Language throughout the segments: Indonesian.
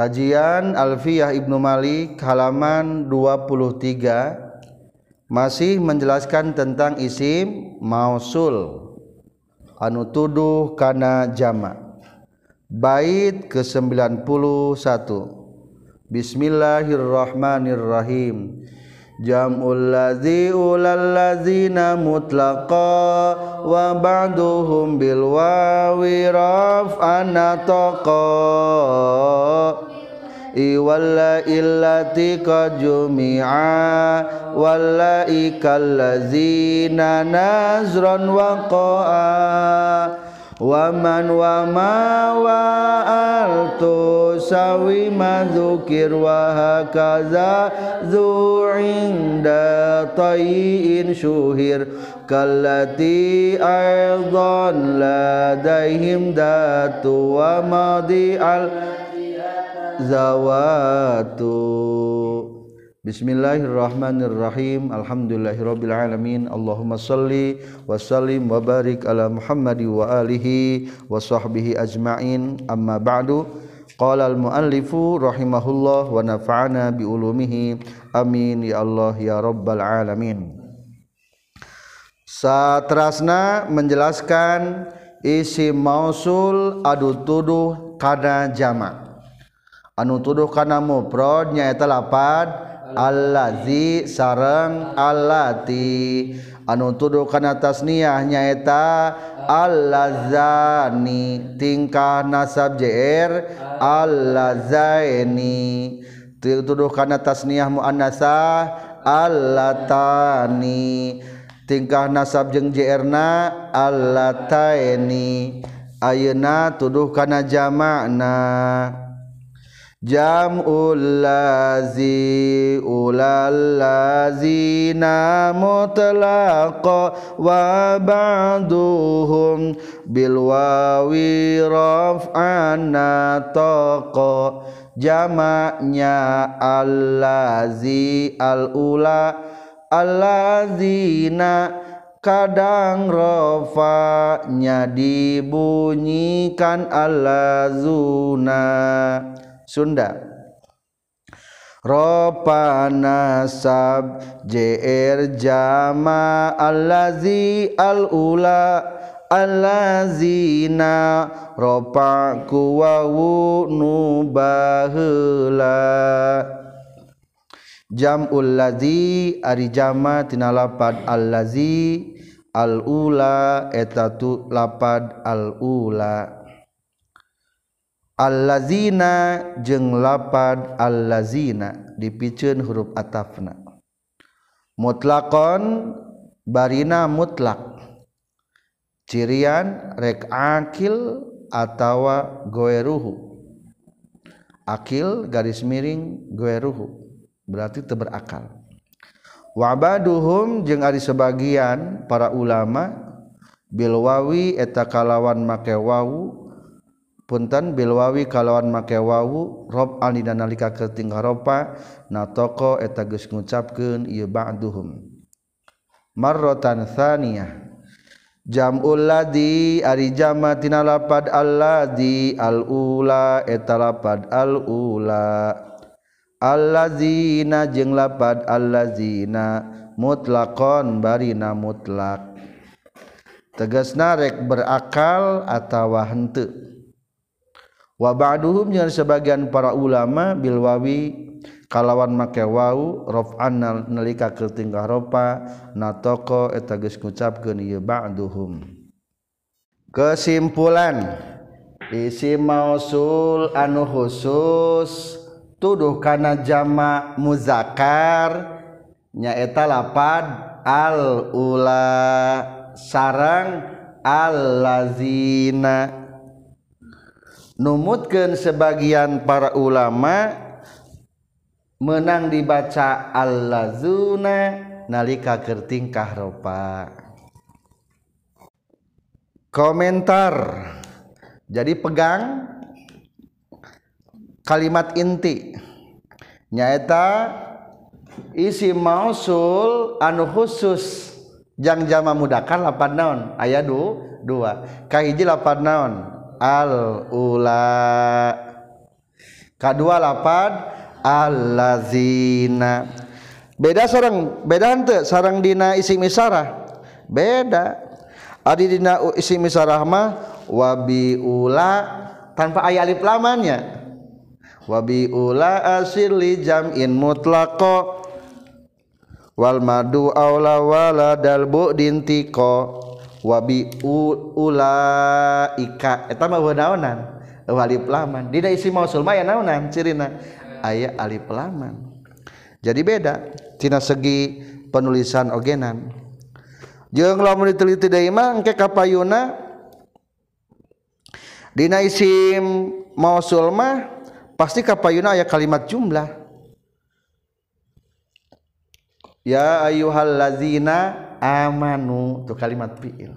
Kajian Alfiyah Ibnu Malik halaman 23 masih menjelaskan tentang isim mausul anu tuduh kana jama. Bait ke-91 Bismillahirrahmanirrahim. Jam'ul ladzi ulal ladzina mutlaqa wa ba'duhum bil wawi raf'an taqa iwalla illati jumi'a walla ikal ladzina nazran waqa'a waman wama wa altu sawi madzukir wa hakaza zu inda tayyin syuhir kallati aidan ladaihim datu wa madi al zawatu. Bismillahirrahmanirrahim. Alhamdulillahirabbil alamin Allahumma shalli wa sallim wa barik ala Muhammadi wa alihi wa sahbihi ajmain. Amma ba'du. Qala al muallifu rahimahullah wa nafa'ana bi ulumihi. Amin. Ya Allah ya rabbal alamin. Satrasna menjelaskan isi mausul adu tuduh kana jama anu tuduh kana mufrad nyaeta lapad allazi sareng allati. Anu tuduh kana tasniyah nyaeta allazani. Tingkah nasab jr er, allazaini. Tuduh kana tasniyah muannasah allatani. Tingkah nasab jeung jrna allataini. Ayeuna tuduh kana jamakna Jam'ul lazi ulal lazina mutlaqa wa ba'duhum bil wawi raf'an taqa allazi al ula allazina kadang rafa'nya dibunyikan allazuna Sunda. Ropa nasab JR jama allazi al-ula allazina ropa kuwawu nubaheula jam'ul ladzi ari jama tina lapad allazi al-ula eta tu lapad al-ula allazina jeung lapad allazina dipiceun huruf atafna. Mutlakon barina mutlak. Cirian rek akil atawa goeruhu akil garis miring goeruhu berarti teberakal. Wabaduhum jeung ari sebagian para ulama bilwawi eta kalawan make wawu punten Bilwawi kalawan make wawu rob alida nalika keting haropa na toko eta geus ngucapkeun ieu ba'duhum. Marratan tsaniyah jamul ladzi ari jama tina lapad alladzi alula eta lapad alula Allazina jeung lapad allazina mutlaqon barina mutlak. Tegasna rek berakal atawa henteu. wa ba'duhum jeung sebagian para ulama bil wawi kalawan make wau raf'an nalika ke tingkah ropa natoko eta geus ngucapkeun ieu ba'duhum. Kesimpulan isi mausul anu khusus tuduh kana jama muzakkar nyaeta lapad al ula sarang al lazina numutkan sebagian para ulama menang dibaca allazuna nalika kertingkah ropa komentar. Jadi pegang kalimat inti. Nyaeta isi mausul anu khusus jang jama mudakan lapan naon? Ayat 2 dua. Kahiji lapan naon? Al ula kedua lapad allazina. Beda sarang beda henteu sarang dina isim isarah. Beda. Adi dina isim isarah mah wabi ula tanpa ayat alif lamanya. Wabi ula asir li jam'in mutlaqo wal madu aula wala dal bu'din tiko wabi ula ika eta mah naonan. Alif laman dina isim mausul mah ya naonan cirina. Aya alif laman jadi beda. Tina segi penulisan ogenan. Jeung lamun diteliti deui mah engke kapayuna. Dina isim mausul mah pasti kapayuna aya kalimat jumlah. Ya ayyuhallazina amanu tuh kalimat fiil.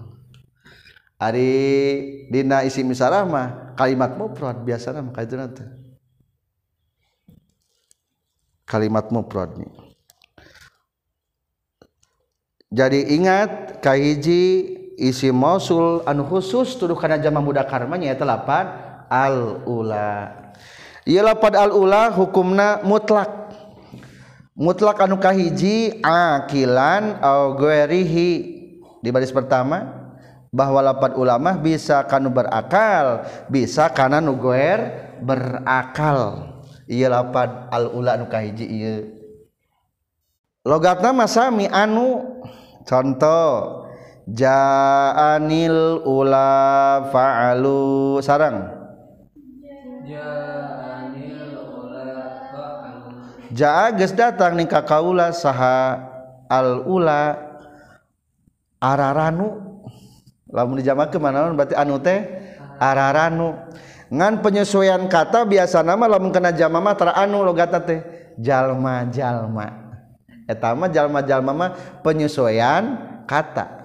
Ari dina isi misalah mah kalimat mufrad biasa nama kaitu nanti. Kalimat mufrad jadi ingat kahiji isi mausul anu khusus tuduh kana jama muda karmanya eta lapan al ula ieu lapan al ula hukumna mutlak. mutlak anu kahiji akilan au guerihi di baris pertama bahwa lapat ulama bisa kanu berakal bisa karena nu guer berakal. Iya lapat al ula nu kahiji iya logatna masami anu contoh ja'anil ula fa'alu sarang ja ja datang nih ka kaula saha alula araranu. Lamun dijama ke mana berarti anu teh araranu. Ngan penyesuaian kata biasa nama lamun kena jama mah anu logata teh. Jalma jalma etama jalma jalma mah penyesuaian kata.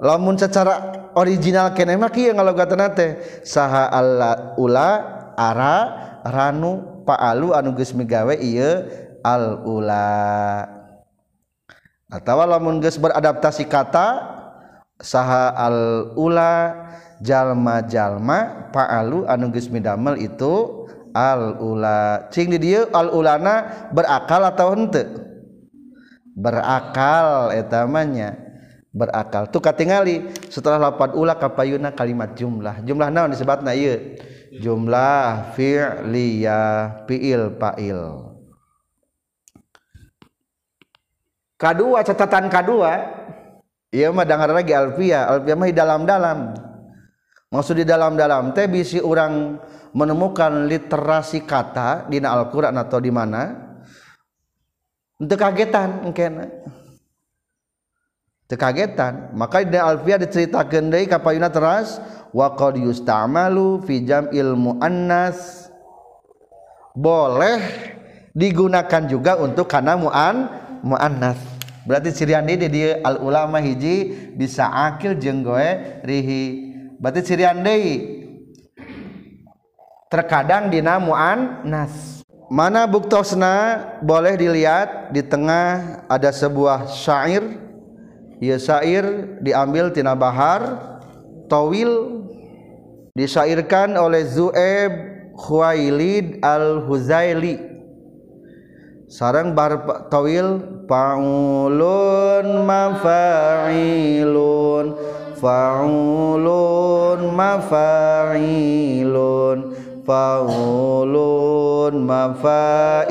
Lamun secara original kene mah kieu ngalogatan teh. Saha ala ula ara ranu faalu anu geus migawe ieu al ula. Atawa lamun geus beradaptasi kata saha al ula jalma jalma faalu anu geus midamel itu al ula. Cing di dieu al ulana berakal atau henteu? Berakal etamanya berakal. Tuh katingali setelah lapan ula kapayuna kalimat jumlah. Jumlah naon disebutna ieu? Jumlah fi'liyah fi'il fa'il kedua catatan kedua Iya mah dengar lagi alfia, alfia mah di dalam-dalam. Maksud di dalam-dalam teh bisi orang menemukan literasi kata di Al-Qur'an atau di mana. Untuk kagetan engkena. Teu kagetan, maka di alfia diceritakeun deui kapayuna teras wa qad yustamalu fi jam'il muannas. Boleh digunakan juga untuk kana muan muannas. Berarti cirian di dia al ulama hiji bisa akil jenggoe rihi. Berarti cirian deui terkadang dina muan nas mana buktosna boleh dilihat di tengah ada sebuah syair ya syair diambil tina bahar tawil disyairkan oleh Zu'eb Khuwailid al-Huzaili. Sarang bar tawil faulun mafa'ilun faulun mafa'ilun faulun mafa'ilun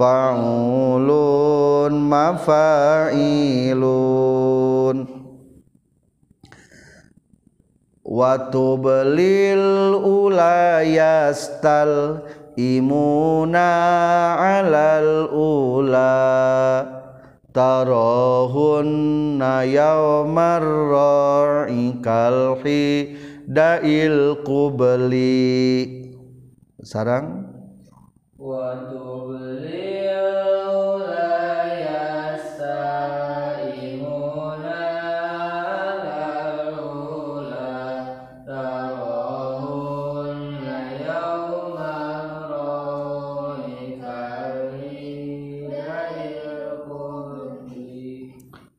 faulun mafa'ilun. Watu belil ulayastal imuna alal ula. Tarahunna yawmar kalhi dail kubli. Sarang. Wa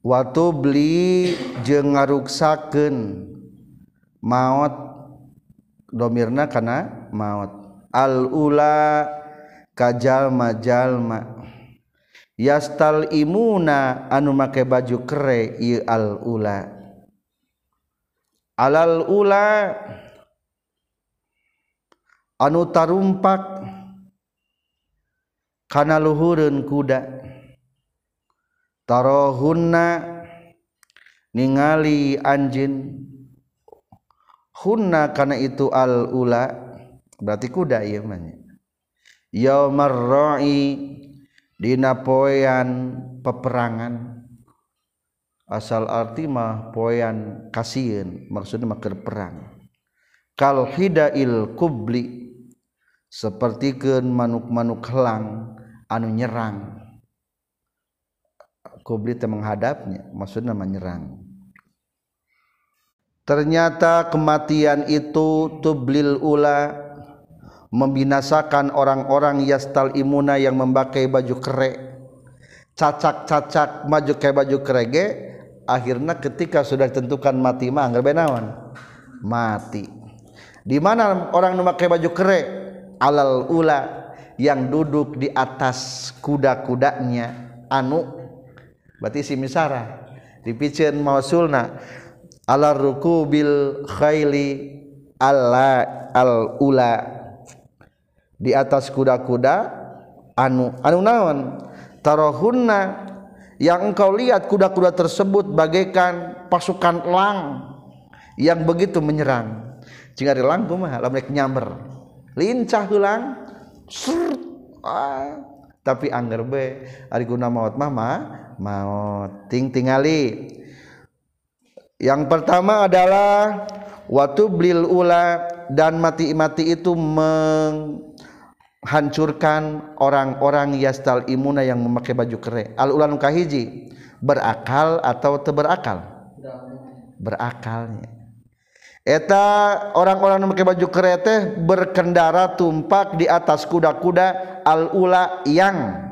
Watu beli je ngaruksaken maut domirna kana maut al-ula kajjallma-jalma yastal imuna anu make baju kere ieu al-ula. Alal ula anu tarumpak kana luhureun kuda. tarohunna ningali anjin hunna karena itu al ula. Berarti kuda ieu mah yaumar ra'i dina poean peperangan. Asal arti mah poean kasieun maksudna mah perang. Kal hidail kubli sapertikeun manuk-manuk helang anu nyerang. Kubli menghadapnya maksudna menyerang ternyata kematian itu tublil ula membinasakan orang-orang yastal imuna yang memakai baju kere cacak-cacak maju kayak baju kerege akhirnya ketika sudah ditentukan mati mah benawan mati. Di mana orang memakai baju kere alal ula yang duduk di atas kuda-kudanya anu berarti si misara. Dipicen mausulna. Ala rukubil khaili alla al ula. Di atas kuda-kuda anu anu naon? Tarohunna. Yang engkau lihat kuda-kuda tersebut bagaikan pasukan elang yang begitu menyerang. Jika di lang mah lamun nyamber. Lincah heula ah. tapi angger be ari guna maut mama maut. Ting tingali. Yang pertama adalah waktu blil ula dan mati-mati itu meng hancurkan orang-orang yastal imuna yang memakai baju kere. Al ulan kahiji berakal atau teberakal? Berakalnya. Eta orang-orang memakai baju kere teh berkendara tumpak di atas kuda-kuda al ula yang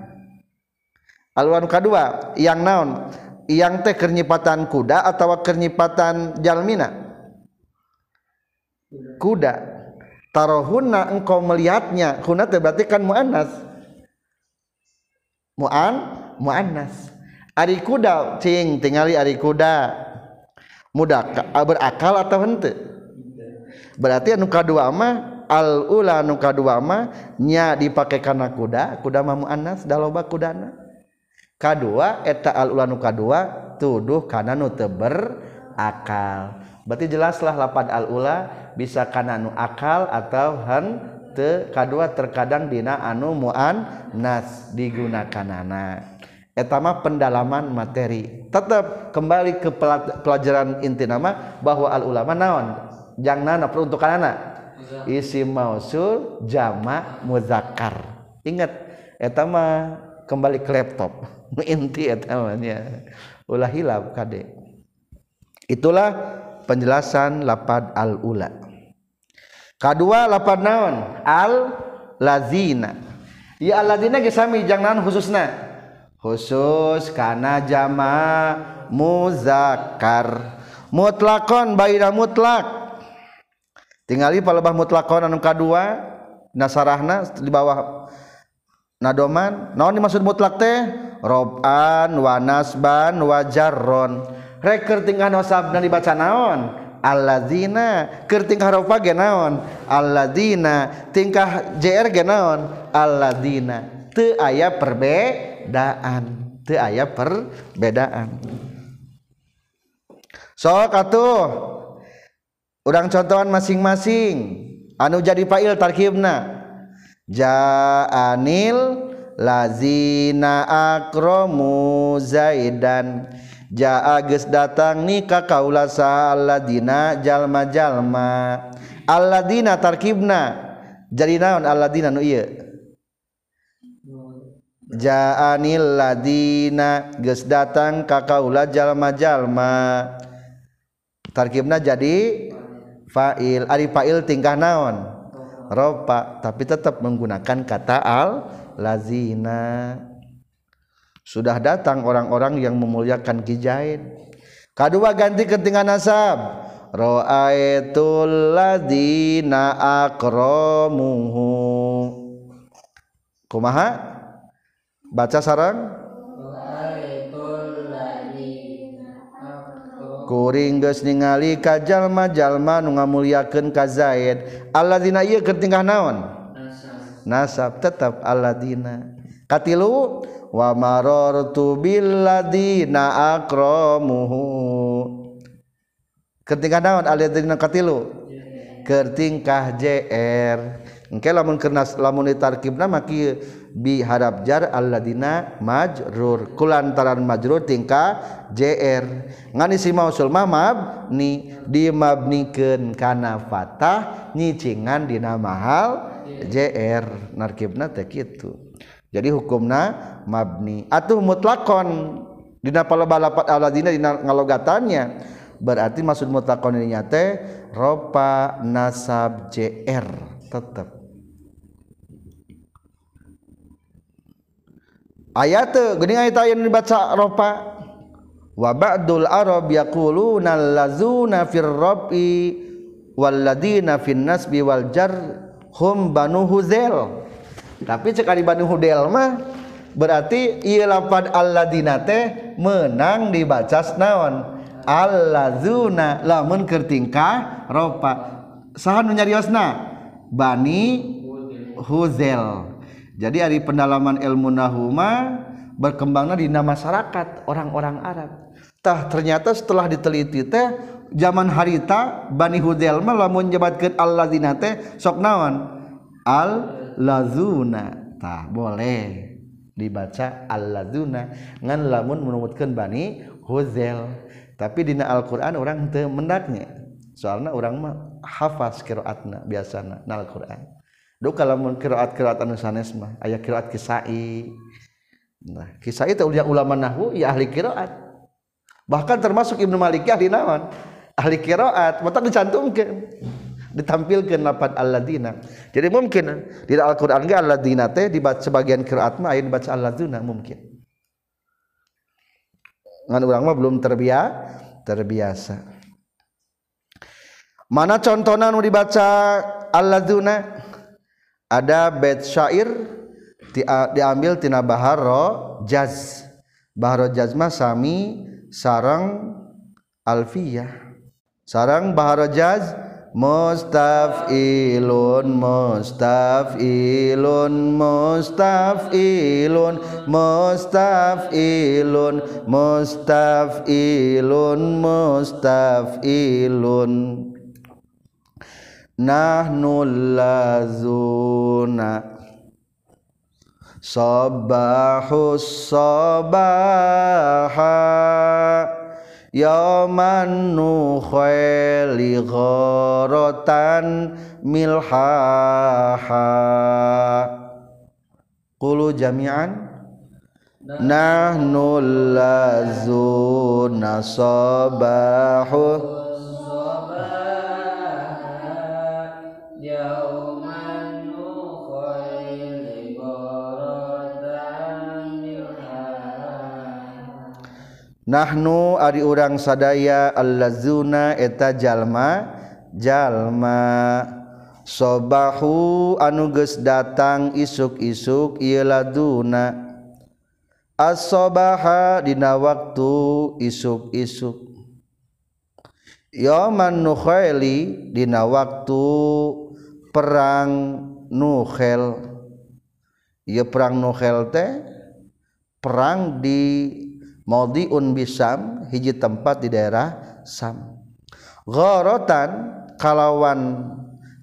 al ulan kedua yang naon? Yang teh kernyipatan kuda atau kernyipatan jalmina? Kuda. Tarohunna engkau melihatnya. Hunna berarti kan muannas. Muan? Muannas. Ari kuda cing tingali ari kuda. Muda ah, berakal atau hente berarti anu kadua mah al ula anu kadua mah nya dipake kana kuda kuda mah muannas da loba kudana kadua eta al-ulanu kadua tuduh karena nu teber akal berarti jelaslah lapan al-ula bisa karena nu akal atau hen te kedua terkadang dina anu muan nas digunakanana. Etama pendalaman materi. Tetap kembali ke pelajaran inti nama bahwa al-ulama naon? Jangan nana peruntukan anak isi mausul jamak muzakkar. Ingat etama kembali ke laptop. inti etamanya ulah hilap kade itulah penjelasan lapad al ula kedua lapad naon? Al lazina ya al lazina gesami jangan khususna? Khusus karena jama muzakkar. Mutlakon baira mutlak. Tinggali palebah mutlakon anu kadua nasarahna di bawah nadoman? Naon dimaksud mutlak teh roban wa nasban wa jarron. Rek keur tingkah nasabna dibaca naon? Alladzina. Keur tingkah rofa ge naon? Alladzina. Tingkah jr ge naon? Alladzina. Teu aya perbedaan. Teu aya perbedaan. Sok atuh urang contohan masing-masing. Anu jadi fa'il tarkibna. Ja'anil lazina akromu zaidan. Ja geus datang nikah kaula saalladzina jalma-jalma. Alladzina tarkibna. Jadi naon alladzina nu ieu? Ja'anil ladina geus datang ka kaula jalma-jalma. Tarkibna jadi fa'il. Ari fa'il tingkah naon? Ropa tapi tetap menggunakan kata al lazina sudah datang orang-orang yang memuliakan Kijain kedua ganti ketinggalan nasab. Ra'aitul ladina akramuhu. Kumaha? Baca sarang kuring geus ningali ka jalma-jalma nu ngamuliakeun ka Zaid. Alladzina ieu keur tingkah naon? Nasab. Tetap alladzina. Katilu wa marartu bil ladina akramuhu. Keur tingkah naon alladzina katilu? Keur tingkah JR engke lamun karena lamun tarkibna maki bi harap jar alladina majrur kulantaran majrur tingka jr ngan isi mausul mah mabni dimabnikeun kana fatah nyicingan dina mahal jr narkibna teh kitu. Jadi hukumna mabni. Atuh mutlakon dina palebalapat alladina dina ngalogatannya. Berarti maksud mutlakon ini nyate ropa nasab jr tetap ayat geuning ayat aya dibaca ropa wa ba'dul arab yaquluna allazuna fir rabi wal ladina fin nasbi wal jar hum banu huzel tapi cek ari banu hudel mah berarti ieu lapad alladina teh menang dibaca naon? Allazuna lamun keur tingkah ropa saha nu nyariosna? Bani huzel jadi hari pendalaman ilmu nahuma berkembangnya di masyarakat orang-orang Arab. Tah ternyata setelah diteliti teh zaman harita Bani Hudelma lamun nyebatkeun alladzina teh sok naon? Al lazuna tah boleh dibaca alladzuna. Ngan lamun menumutkeun Bani Huzel tapi dina Al-Qur'an orang teu mendaknya. Soalnya orang mah hafaz qiraatna biasana na Al-Qur'an Duka lamun kiraat-kiraat anu sanes mah aya kiraat kisai. Nah, kisai teh ulama nahwu ya ahli kiraat. Bahkan termasuk Ibnu Malik ya ahli naon? Ahli kiraat, mata dicantumkeun. Ditampilkeun lafaz alladzina. Jadi mungkin di Al-Qur'an ge alladzina teh dibaca sebagian kiraat mah aya dibaca alladzina mungkin. Ngan urang mah belum terbiasa, terbiasa. Mana contohna nu dibaca alladzina? Ada bait syair diambil tina baharo jaz. Baharo jaz mah sami sarang alfiyah. Sarang baharo jaz mustafilun mustafilun mustafilun mustafilun mustafilun mustafilun nahnul lazuna. Sabahus sabaha. Yauman nukhaili gharatan milhaha. Qulu jami'an. Nahnul lazuna sabahus nahnu ari urang sadaya allazuna eta jalma jalma. Sobahu anuges datang isuk-isuk laduna. As-sabaha dina waktu isuk-isuk. Yaman nukhaili dina waktu perang nukhel Ieu perang nukhel teh perang di maudiun bisam hiji tempat di daerah Sam. Ghorotan kalawan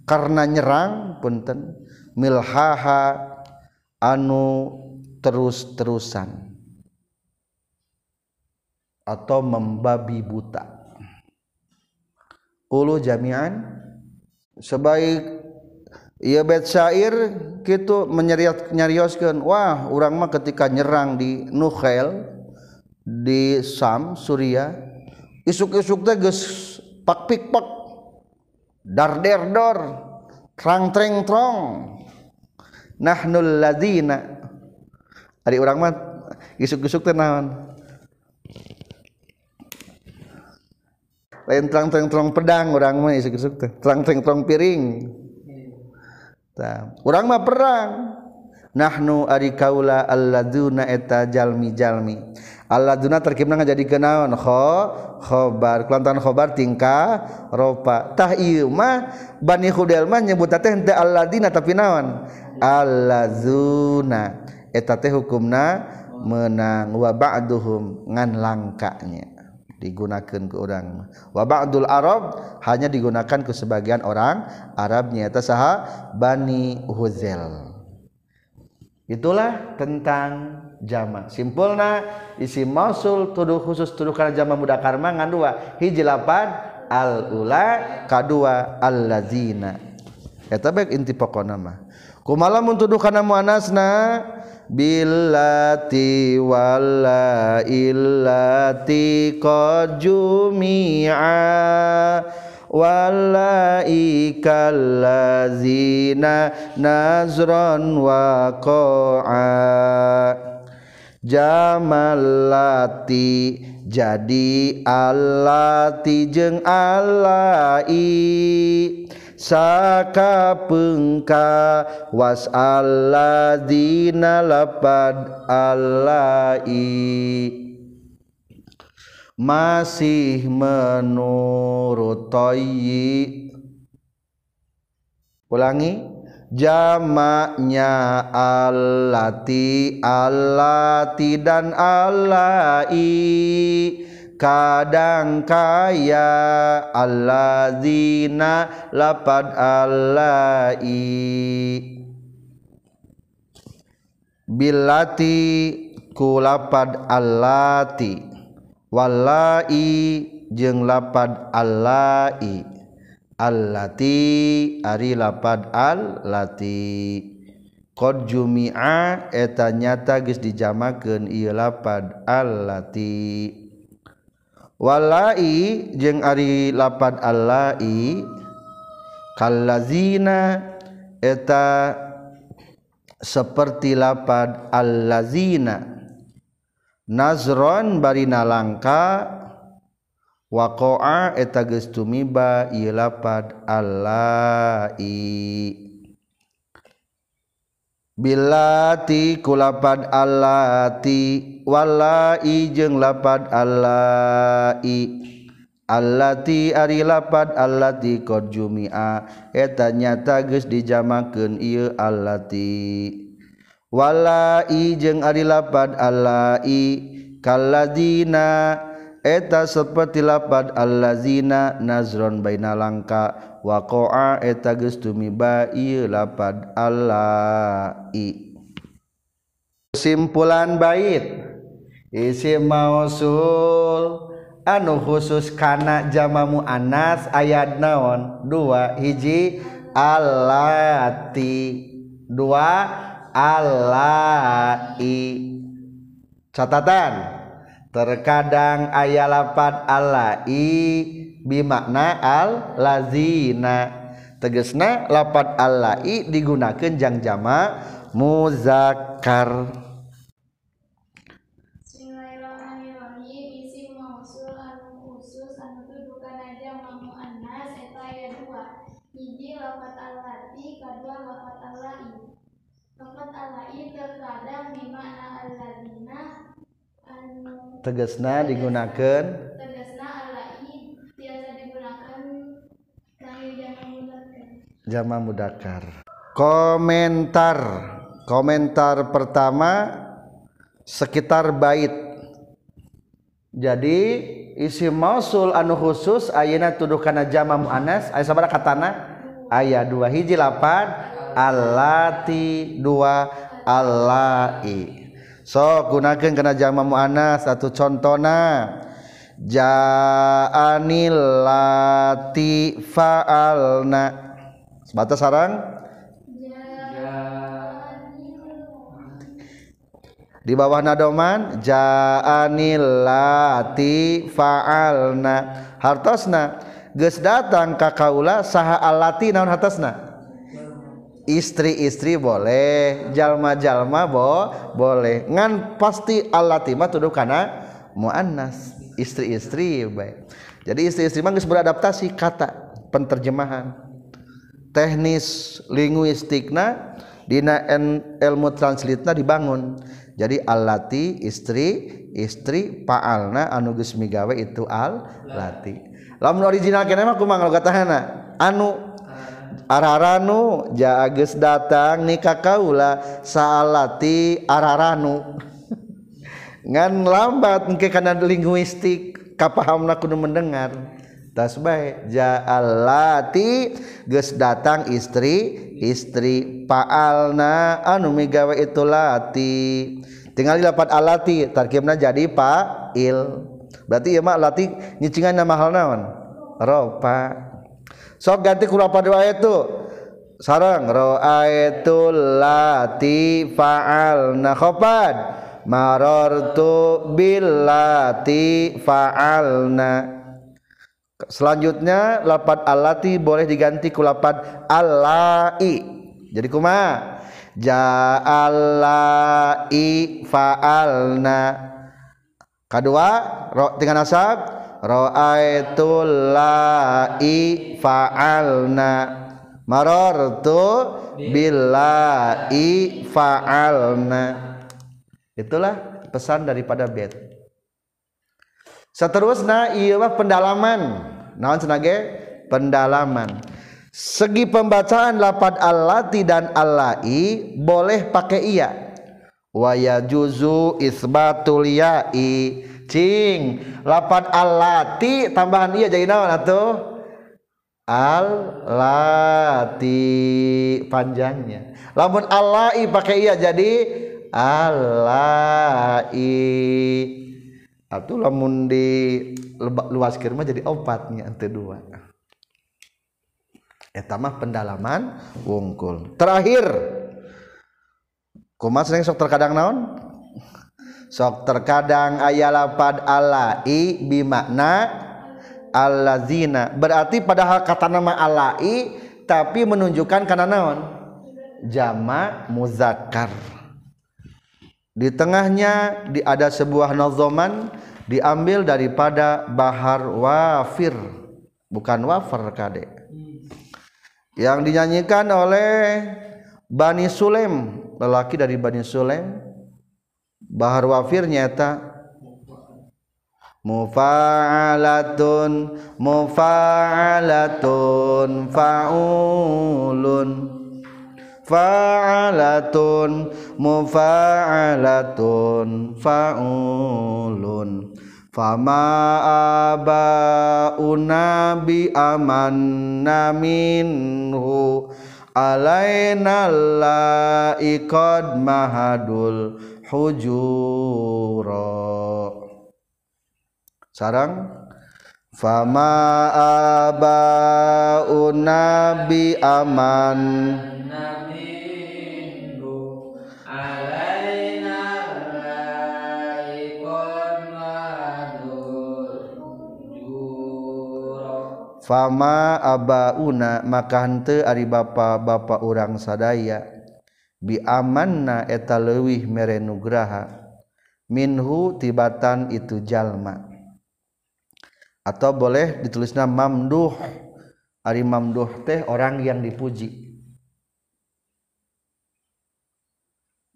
karena nyerang punten milhaha anu terus-terusan. Atau membabi buta. Ulu jami'an sebaik ia bet syair gitu menyeriat nyarioskeun wah urang mah ketika nyerang di Nukhail di Sam Surya isuk-isuk teh geus pak pik pak dar der dor trang treng trong nahnul ladina ari urang mah isuk-isuk teh naon? Lain terang terang pedang orang mah isuk isuk teh. Terang terang terang piring. Tah orang mah perang. Nahnu ari kaula alladuna eta jalmi jalmi Allahuna terkimna jadi kenaon khobar. Kelantan khobar tingkah ropatah mah Bani Khudelmah nyebut teh henteu alladzina tapi naon? Alladzuna. Eta teh hukumna menang. Wa ba'duhum ngan langkanya. Digunakan ke orang wa ba'dul arab hanya digunakan ke sebagian orang Arabnya. Eta saha? Bani Huzel itulah tentang jama. Simpulna isi mausul tuduh khusus tuduh kana jama mudakar mah ngan dua. Hiji lapan al ula kadua al lazina eta baik inti pokona mah. Kumaha mun tuduh kana muannasna billati walla illati qad jumi'a wallai kallazina nazran wa Jamalati. Jadi alati jeung alai. Sakapengka was alladzina lapad alai. Masih menurut toyi. Ulangi. Jamaknya allati allati dan allai. Kadang kaya alladzina lapad allai. Billati kulapad allati. Wallai jeung lapad allai allati ari lapad allati. Qad jumi'a eta nyata geus dijamakeun ieu lapad allati. Walai jeung ari lapad allai kallazina eta seperti lapad allazina. Nazron bari nalangka waqa'a eta geus tumiba ieu lapad allai Bilati kulapad allati walai jeung lapad allai Allati ari lapad allati qad jumia eta nyata geus dijamakeun ieu allati Walai jeung ari lapad allai kalladina eta seperti lapad allazina nazron baina langka. Waqa'a eta geus tumiba ieu lapad allai. Kesimpulan bait isim mausul anu khusus kana jama muannas ayat naon? Dua hiji allati. Dua allai. Catatan terkadang ayat lapat allai bimakna al lazina tegesna lapat allai digunakan jang jama muzakkar. tegesna digunakan jama mudakar komentar. Komentar pertama sekitar bait. Jadi isi mausul anu khusus ayeuna tuduh kana jama muannas. Aya sabaraha katana? Aya dua hiji lapan allati dua allai. so gunakan kena jama mu'anas satu contona. Ja'anil lati fa'alna. Sebatas sarang di bawah nadoman ja'anil lati fa'alna. Hartosna. Geus datang ka kaula saha allati naon hartosna? istri-istri boleh jalma-jalma bo boleh. Ngan pasti al-latimah tuduh kana muannas istri-istri baik jadi istri-istri mah geus beradaptasi kata penterjemahan. Teknis linguistikna dina ilmu translitna dibangun. Jadi al-lati istri istri paalna anu geus migawe itu al-lati lamun original keneh mah kumaha kata anu araranu jages datang nikah kaula salati araranu. Ngan lambat engke kana linguistik kapahamna kudu mendengar. Tas bae jaalati geus datang istri istri paalna anu migawe itu lati. Tinggal lapat alati tarkibna jadi fa'il berarti ieu mah lati nyicingan nama hal naon? Ropa. Sok ganti ku lapat itu? Sarang ra'aitul lati fa'alna khofad marartu billati fa'alna. Selanjutnya lapat alati boleh diganti ku lapat allai. Jadi kuma ja'allai fa'alna. Kedua ro dengan nasab ra'aitul lai fa'alna. Marartu billahi fa'alna. Itulah pesan daripada bed. Seterusnya ialah pendalaman. Naon senage? Pendalaman. Segi pembacaan lapad allati dan allai boleh pakai iya. Wa yajuzu isbatul ya'i cing. Lapad allati tambahan iya jadi naon atuh? Allati panjangnya. Lamun allai pakai iya jadi alai. Atau lamun di luas kirma jadi opatnya ante dua. Eta mah pendalaman wungkul. Terakhir. Kumas sering sok terkadang naon sok terkadang ayat lapad alai bimakna allazina. Berarti padahal kata nama alai tapi menunjukkan karena naon? Jama muzakkar. Di tengahnya di ada sebuah nazoman diambil daripada bahar wafir. Bukan wafar kade yang dinyanyikan oleh Bani Sulaim lelaki dari Bani Sulaim bahar wafir nyata. Mufa'alatun mufa'alatun fa'ulun. Fa'alatun mufa'alatun fa'ulun. Fama aba'una bi amanna minhu. Alaina laikad mahadul hujuro sarang fama abaun nabi aman Fama abauna maka henteu ari bapa-bapa urang sadaya. Bi amanna eta leuwih mere nugraha. Minhu tibatan itu jalma. Atau boleh ditulisnya mamduh. Ari mamduh teh orang yang dipuji.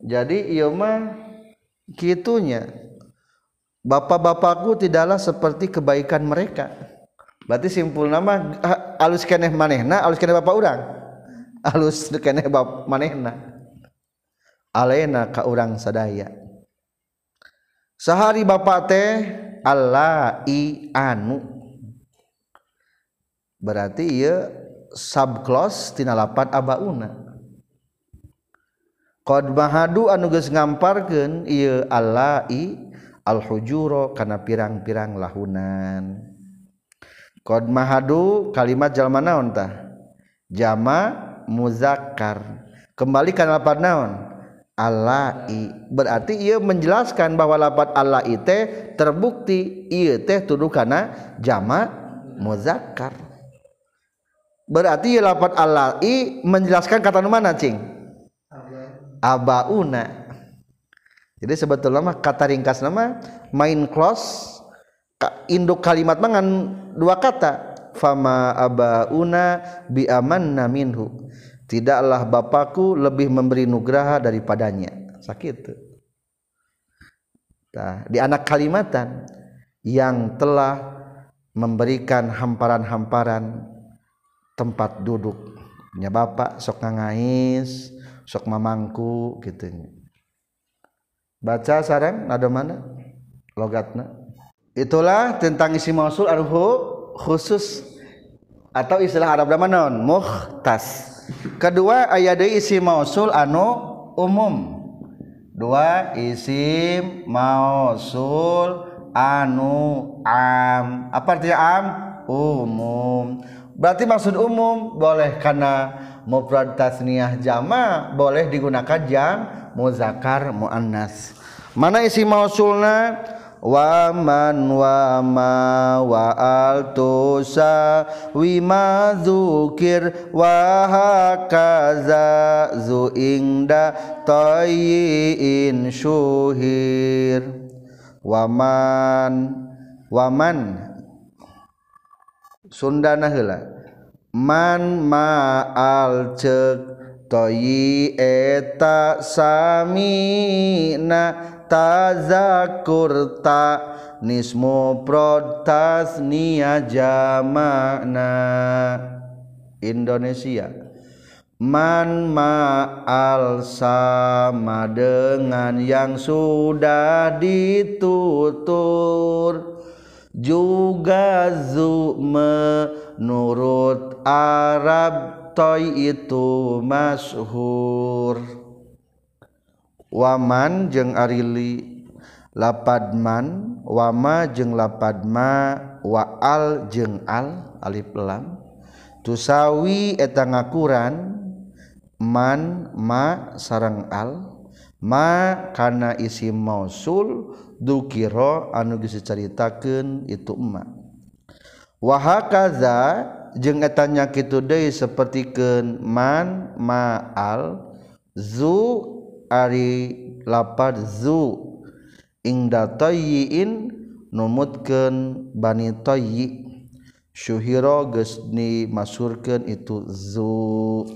Jadi iya mah kitunya. Bapak-bapakku tidaklah seperti kebaikan mereka. Berarti simpul nama alus keneh manehna alus keneh bapak orang alus keneh bap manehna alena ka urang sadaya. Sehari bapak teh Allah i anu. Berarti ia subklos tina lapat abauna. Qad mahadu anu geus ngamparkeun ieu Allah i al-hujuro kana pirang-pirang lahunan. Qad mahadu kalimat jalma naon tah? Jama muzakkar. Kembali kana lapat naon? Allahi berarti ia menjelaskan bahwa lapat Allah itu terbukti ia teh tuduh kana jama muzakkar. Berarti ia lapat Allahi menjelaskan kata mana cing? Abauna. Jadi sebetulnya mah kata ringkas nama main close induk kalimat mangan dua kata. Fama abauna bi amanna minhu tidaklah bapakku lebih memberi nugraha daripadanya. Sakit. Nah, di anak kalimatan yang telah memberikan hamparan-hamparan tempat duduk. Nya bapak sok ngangais sok mamangku gitu. Baca sarang ada mana? Logatna. Itulah tentang isi mausul arhu khusus atau istilah Arab nama non muhtas kedua aya deui isi mausul anu umum. Dua isim mausul anu am. Apa artinya am? Umum. Berarti maksud umum boleh karena mufrad tasniyah jama boleh digunakan jam muzakkar muannas. Mana isi mausulna? waman wama waaltusa wima dzukir wa hakaza zu ingda tayyin syuhir. Waman waman. Sunda naheula man ma'al cek toyi eta samina tazakurta nismu protas nia jamana. Indonesia. Man ma'al sama dengan yang sudah ditutur. Juga zu menurut Arab toy itu masyhur waman jeung arili lapadman wama jeung lapadma waal jeung al alif lam. Tusawi eta ngakuran man ma sarang al ma kana isi mausul dukiro anu geus dicaritakeun itu ma. Wa hakaza jeung eta nya kitu deui sapertikeun man ma al zu ari lapar zu. Ingda toyiin numutkan bani toyi. Syuhiro gesni masurkan itu zu.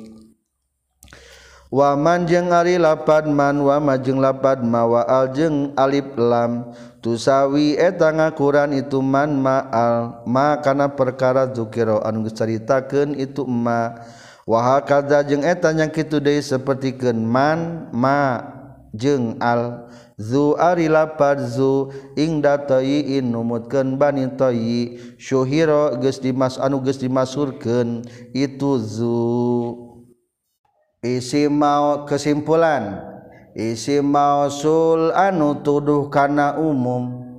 Waman jeng ari lapad man wa majeng lapad mawa al jeng alif lam. Tusawi eta ngakuran itu man ma'al ma kana perkara zukiro anu ceritakeun itu ma. Wahakada jeung etan yang kitu deui sapertikeun man ma jeung al zu ari lapar zu ingda toyiin numutkeun bani toyi syuhira geus dimas anu geus dimasurkeun itu zu. Isi mau kesimpulan. Isi mausul anu tuduh kana umum.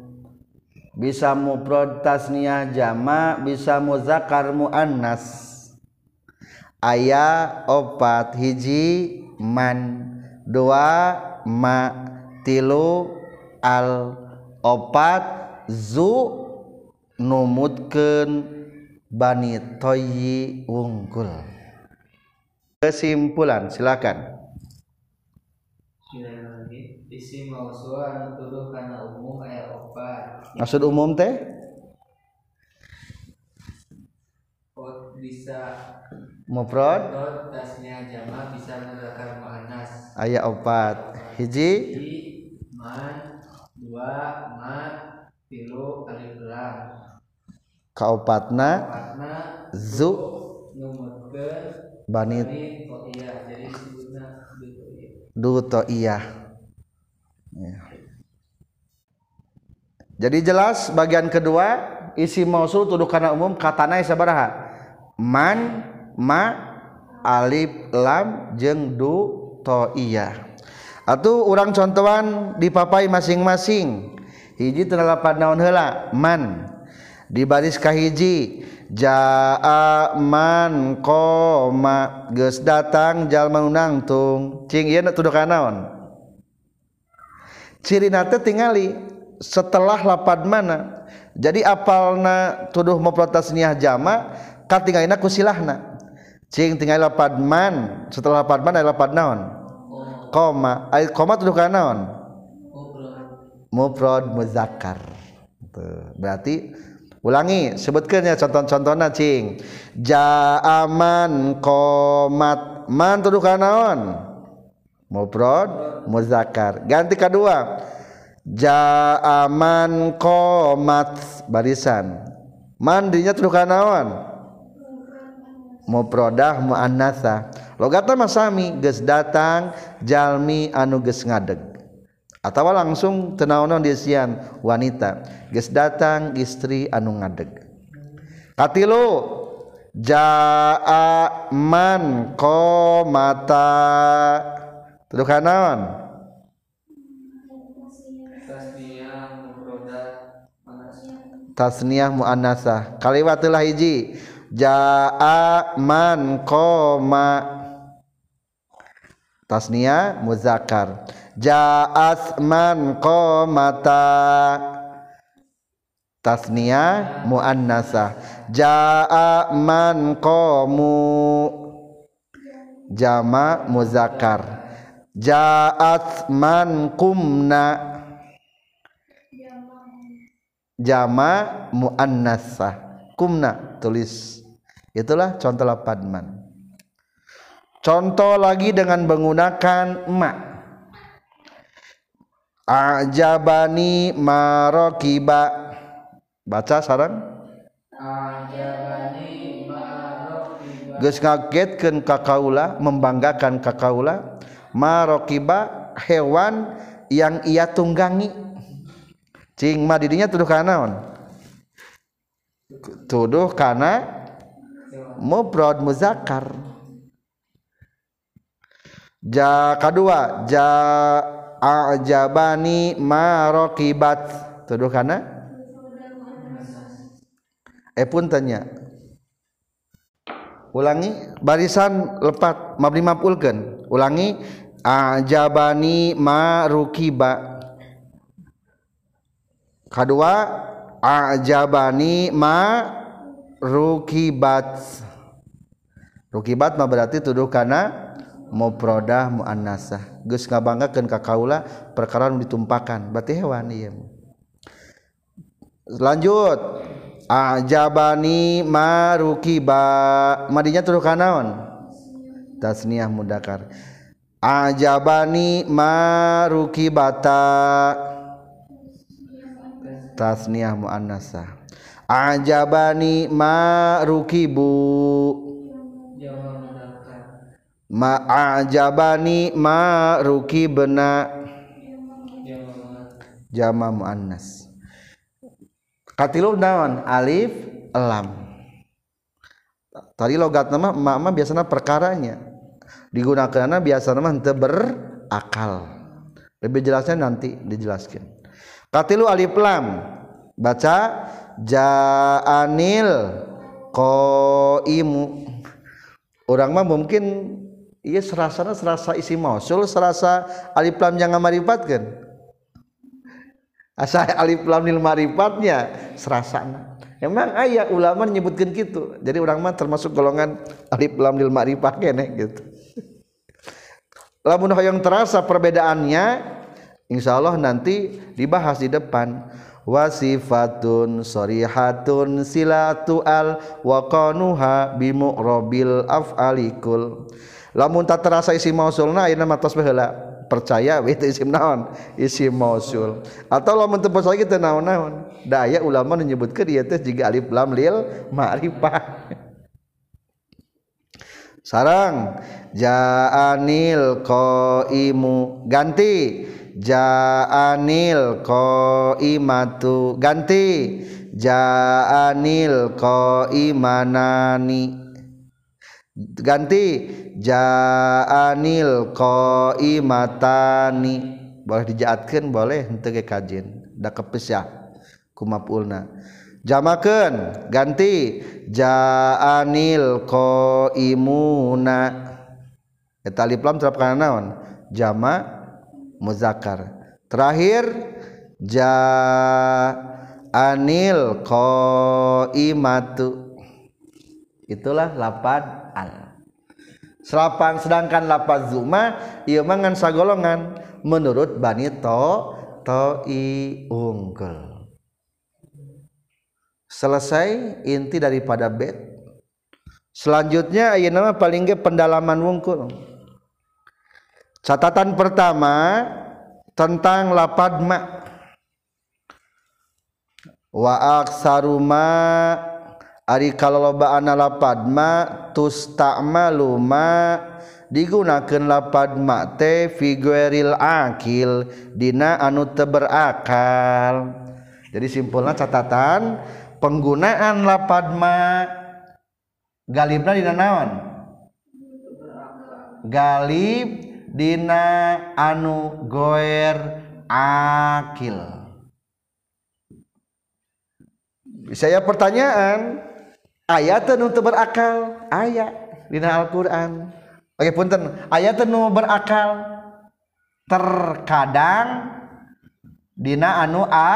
Bisa muprod tasniah jama bisa muzakar muannas ayah opat hiji man dua ma tilu al opat zu numutkeun bani toyi wungkul. Kesimpulan silakan. Maksud umum teh? Bisa mufrad? Tasnya jama bisa menggunakan muannas. Aya opat hiji? Man dua ma tilu alif lam. Kaopatna zu. numutkeun bani iya jadi ya. jelas bagian kedua isi mausul tuduh kana umum katana sabaraha man ma alif lam jeng du to iya. Atau urang contohan dipapai masing-masing. Hiji terlapan naon hela man. Di baris kahiji jaa man koma geus datang jalma nangtung cing ieu tuduh kanaon ciri nate tingali setelah lapad mana. Jadi apalna tuduh mufrad tasniyah jama katingalina kusilahna cing tinggal lapad man setelah lapad man aya lapad naon? Koma. Ay koma tuduh kana naon? Mufrad muzakkar. Tuh, berarti ulangi. Sebutkannya contoh-contoh cing. Jaaman komat. Man tuduh kanaon mufrad muzakkar. Ganti kedua. Jaaman komat. Barisan. Man dirinya tuduh kanaon muprodah muannatsa logata masami geus datang jalmi anu geus ngadeg. Atawa langsung tenaonon disian wanita geus datang istri anu ngadeg. Katilu jaa man qomata. Tuduh kanaon tasniyah muannasah kaliwatulah hiji. Jaa man qoma. Tasniyah muzakkar. Ja'at man qamata tasniyah muannasah. Ja'a man qamu jama muzakkar. Ja'at man kumna jama muannasah. Kumna tulis itulah contoh lapan man. Contoh lagi dengan menggunakan emak ajabani marokiba. Baca sarang. Ajabani marokiba. Geus ngagetkeun ka kaula membanggakan ka kaula marokiba hewan yang ia tunggangi. Cing mah didinya tuduh kana naon tuduh kana mufrad muzakkar. Ja kedua ja ajabani marokibat tuduh kana eh? Pun tanya. Ulangi barisan lepat mabni mapulkeun ulangi ajabani marukiba kedua ajabani ma rukibat rukibat mah berarti tuduh kana mufradah muannasah. Geus ngabanggakeun ka kaula perkara nu ditumpakan. Berarti hewan ieu lanjut. Ajabani marukiba madinya tuduh kanaon tasniyah mudakar. Ajabani marukibata tasniyah muannasah ajabani marukibu. Jawa mudzakkar ma'ajabani ma rukibna jama muannas. Katilu naon? Alif lam. Tadi logat nama emak mah biasanya perkaranya. Digunakannya biasanya mah henteu berakal. Lebih jelasnya nanti dijelaskan katilu alif lam. Baca ja'anil qaimu. Orang mah mungkin iya serasana serasa isi mausul serasa alif lam yang ngamaripatkeun asa alif lam lil marifatnya serasana. Emang aya ulama nyebutkeun gitu. Jadi orang mah termasuk golongan alif lam lil marifat kene gitu. Lamun yang terasa perbedaannya insyaallah nanti dibahas di depan wasifatun sorihatun silatu al wa qanuha bimu'rabil af'alikul lamun tak terasa isi mausulna ayeuna mah tos baheula percaya itu isim naon? Isim mausul. Atau lamun teu percaya kita naon-naon. Da aya ulama nu nyebutkeun ieu teh jiga alif lam lil ma'rifah. Sarang ja'anil qaimu. Ganti ja'anil qaimatu. Ganti. Ja'anil qaimanani ganti. Ja'anil qaimatani boleh dijaatkeun boleh. Henteu ge kajin. Da kepisah kumapulna jamakeun. Ganti. Ja'anil qaimuna. Eta alif lam terapkan naon? Jama' muzakkar. Terakhir ja anil qaimatu. Itulah lapan al. Selapan sedangkan lapan zuma ieu mah ngan sagolongan menurut bani to to i unggul. Selesai inti daripada bed selanjutnya aya nama paling ge pendalaman wungkul catatan pertama tentang lapad ma. Wa aksaruma ari kalolobaan lapad ma tusta'malu ma. Digunakan lapad ma te figueril akil dina anu teu berakal jadi simpulnya catatan penggunaan lapad ma galibna dina naon? Galib Dina anu goer akil. Saya pertanyaan ayat nu berakal ayat Dina Al-Qur'an. Oke punten. Ayat nu berakal? Terkadang Dina anu a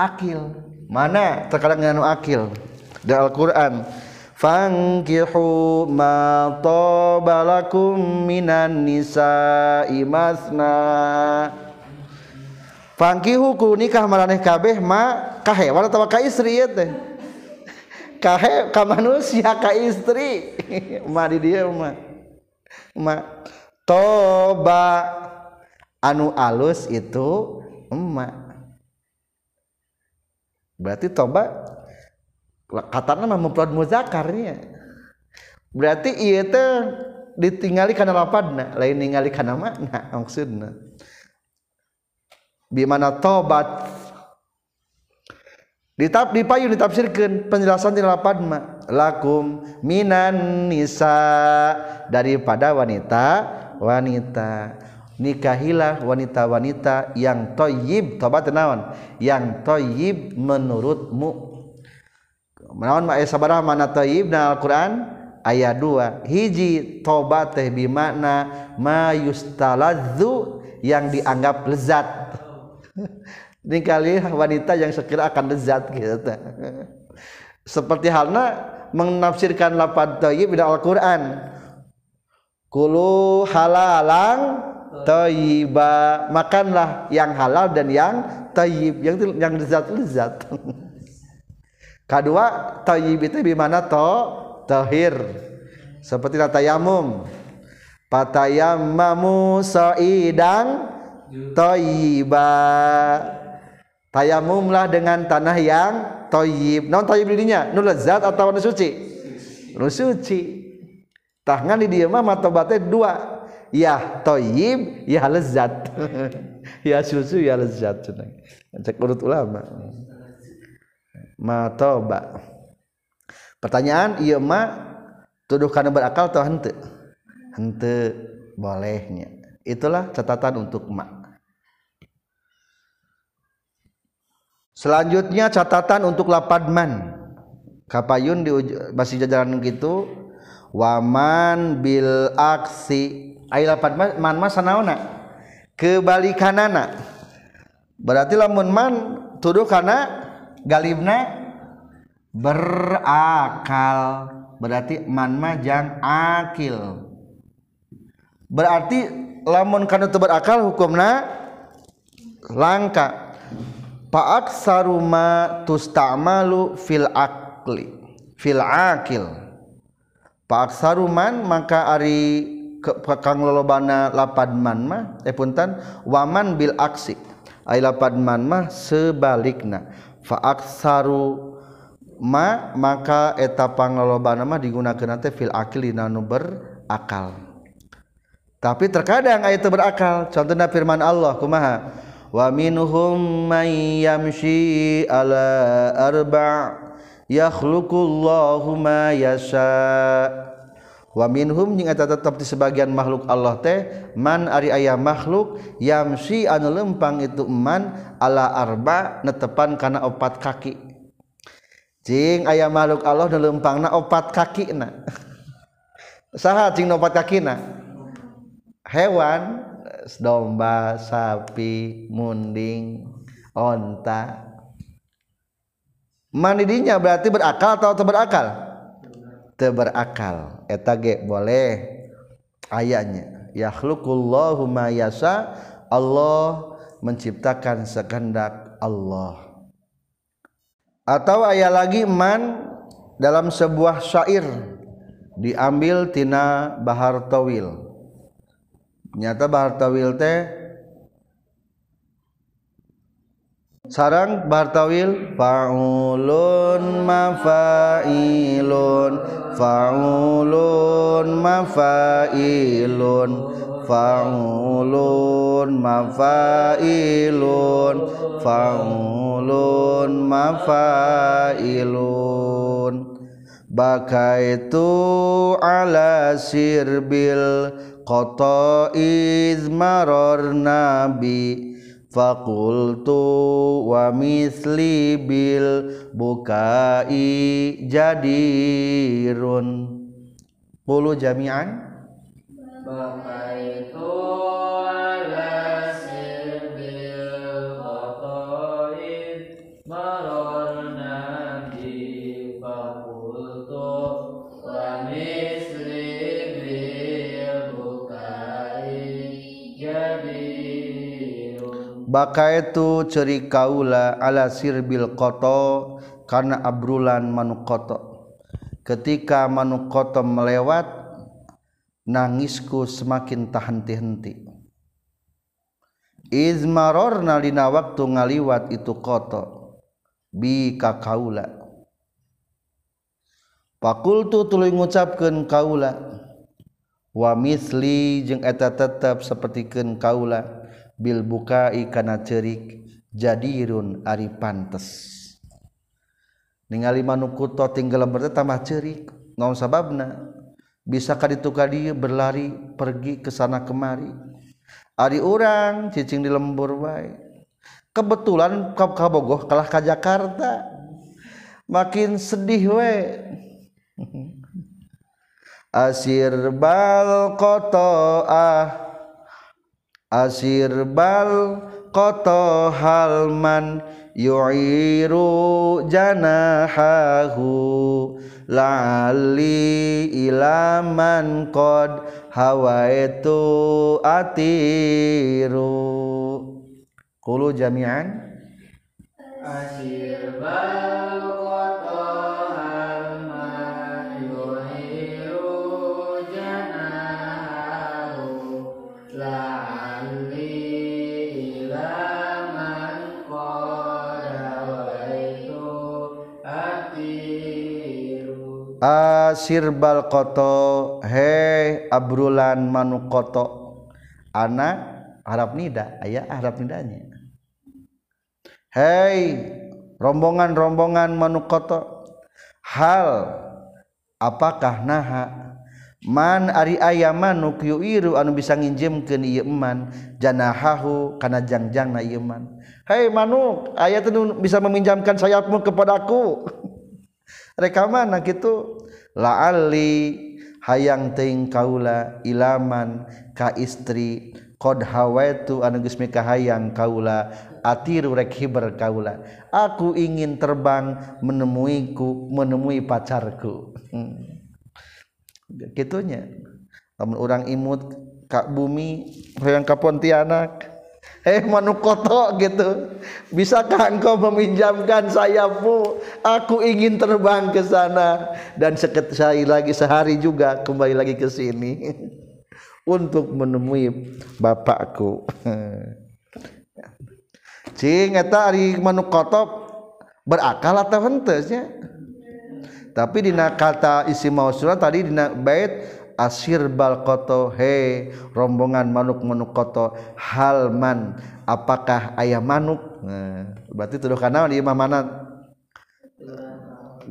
akil. Mana terkadang anu akil? Al-Qur'an. fankihu ma tabalakum minan nisa'i masna Fangkihu ku nikah maraneh kabeh ma ka hewan atawa ka istri ieu teh. Ka he ka manusia ka istri. ma di dieu ma. Ma toba anu alus itu emak. Berarti toba katanya mah mufrad muzakarnya berarti ieu teh ditinggali kana lapadna lain ningali kana makna maksudna. Bimana tobat? Ditap dipayun ditafsirkan penjelasan di lapan ma lakum minan nisa daripada wanita wanita. Nikahilah wanita-wanita yang toyib tobat naon? Yang toyib menurutmu naon ma sabaraha mana toyib na Al-Qur'an? Ayat 2 hiji tobat teh bimakna ma yustaladzu yang dianggap lezat. Ini kali wanita yang sekira akan lezat gitu. Seperti halnya menafsirkan lapad thayyib di Al-Qur'an. Kulu halalang thayyiba makanlah yang halal dan yang thayyib yang yang lezat lezat kedua thayyib itu di mana? To tahir. Seperti tayamum patayammamu saidang thayyiba tayamumlah dengan tanah yang toyib non toyib dirinya nu lezat atau nu suci? Nu suci. Tangan di dia mah matobatnya dua. Ya toyib ya lezat. Ya susu ya lezat. Cek urut ulama matoba. Pertanyaan iya mah tuduh karena berakal atau hente? Hente bolehnya. Itulah catatan untuk mak Selanjutnya catatan untuk lapadman. Kapayun di bahasa jajaran gitu. Waman bil aksi. Ai lapadman man mas sanaona kebalikanana. Berarti lamun man tuduh karena galibna berakal berarti man mah jang akil. Berarti lamun kana teu berakal hukumna langka. Pak saruma tustamalu fil akli fil akil. Pak saruman maka ari kang lolobana lapad man mah eh punten waman bil aksi. Ay lapad man mah sebalikna faaksaru ma maka eta panglobaan nama digunakan nanti fil akil nanu berakal. Tapi terkadang ayat berakal. Contohnya firman Allah kumaha? Wa minhum may yamshi ala arba' yakhluqullahu ma yasha' wa minhum jeung eta tetep di sebagian makhluk Allah teh man ari aya makhluk yamshi anu lempang itu man ala arba netepan kana opat kaki. Cing aya makhluk Allah nu lempangna opat kakina. Saha cing opat kakina? Hewan domba sapi munding onta. Mandidinya berarti berakal atau tak berakal eta ge boleh. Ayatnya yakhluqullahumma yasa Allah menciptakan sekendak Allah. Atau ayat lagi man dalam sebuah syair diambil tina Bahar Tawil. Nyata Bahar Tawil teh sarang bahar tawil faulun mafailun faulun mafailun faulun mafailun faulun mafailun. Bakaitu ala sirbil qata izmaror nabi fakultu wa misli bil bukai jadirun. Puluh jami'an. Bakaitu bakaitu ceri kaula ala sirbil koto karena abrulan manuk koto. Ketika manuk koto melewat nangisku semakin tahenti-henti izmaror nalina waktu ngaliwat itu koto. Bi ka kaula. Fakultu tuluy ngucapkeun kaula. Wa misli jeung eta tetep sapertikeun kaula bil bukai kana cerik jadirun ari pantes. Ningali manuk kuto tinggal teh tambah cerik naon sababna? Bisakah ditukar dia berlari pergi ke sana kemari. Ari orang cicing di lembur wae. Kebetulan ka kabogoh kalah ke Jakarta. Makin sedih we asir bal koto ah asir bal koto halman yu'iru janahahu la'ali ilaman qad hawaitu atiru. Kulu jami'an. Asir bal asir bal koto he abrulan manu koto. Anak harap nida ayah harap nidanya. Hei rombongan-rombongan manu koto. Hal apakah naha? Man ari aya manuk yuiru anu bisa nginjemkeun ieu eman. Janahahu kana jangjangna ieu man hei manuk aya teu bisa meminjamkan sayapmu kepadaku rekaman nah gitu laali hayang teing kaula ilaman ka istri qad hawaitu anu geus hayang kaula atiru rek hiber kaula. Aku ingin terbang menemuiku menemui pacarku. Hmm. gitunya. Lamun orang imut ka bumi hoyang ka Pontianak eh manuk koto gitu. Bisakah engkau meminjamkan sayapmu aku ingin terbang ke sana. Dan sekali lagi sehari juga kembali lagi ke sini. Untuk menemui bapakku. Cing eta ari manuk koto berakal atau hentesnya tapi dina kata isi mausulah tadi dina bait asir bal koto he rombongan manuk manuk koto halman apakah ayah manuk? Nah, berarti tuduh kana di imam mana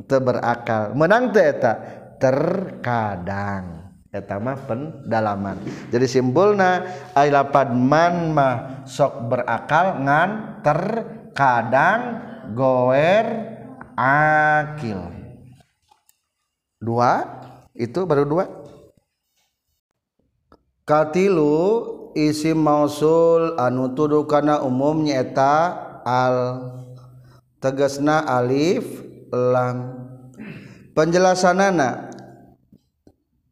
teu berakal. Menang teh eta? Terkadang. Eta mah pendalaman. Jadi simpulna ay lapad man mah sok berakal ngan terkadang goer akil. Dua? Itu baru dua katilu isim mausul anu tuduh kana umum nyaeta al tegasna alif lam. Penjelasanana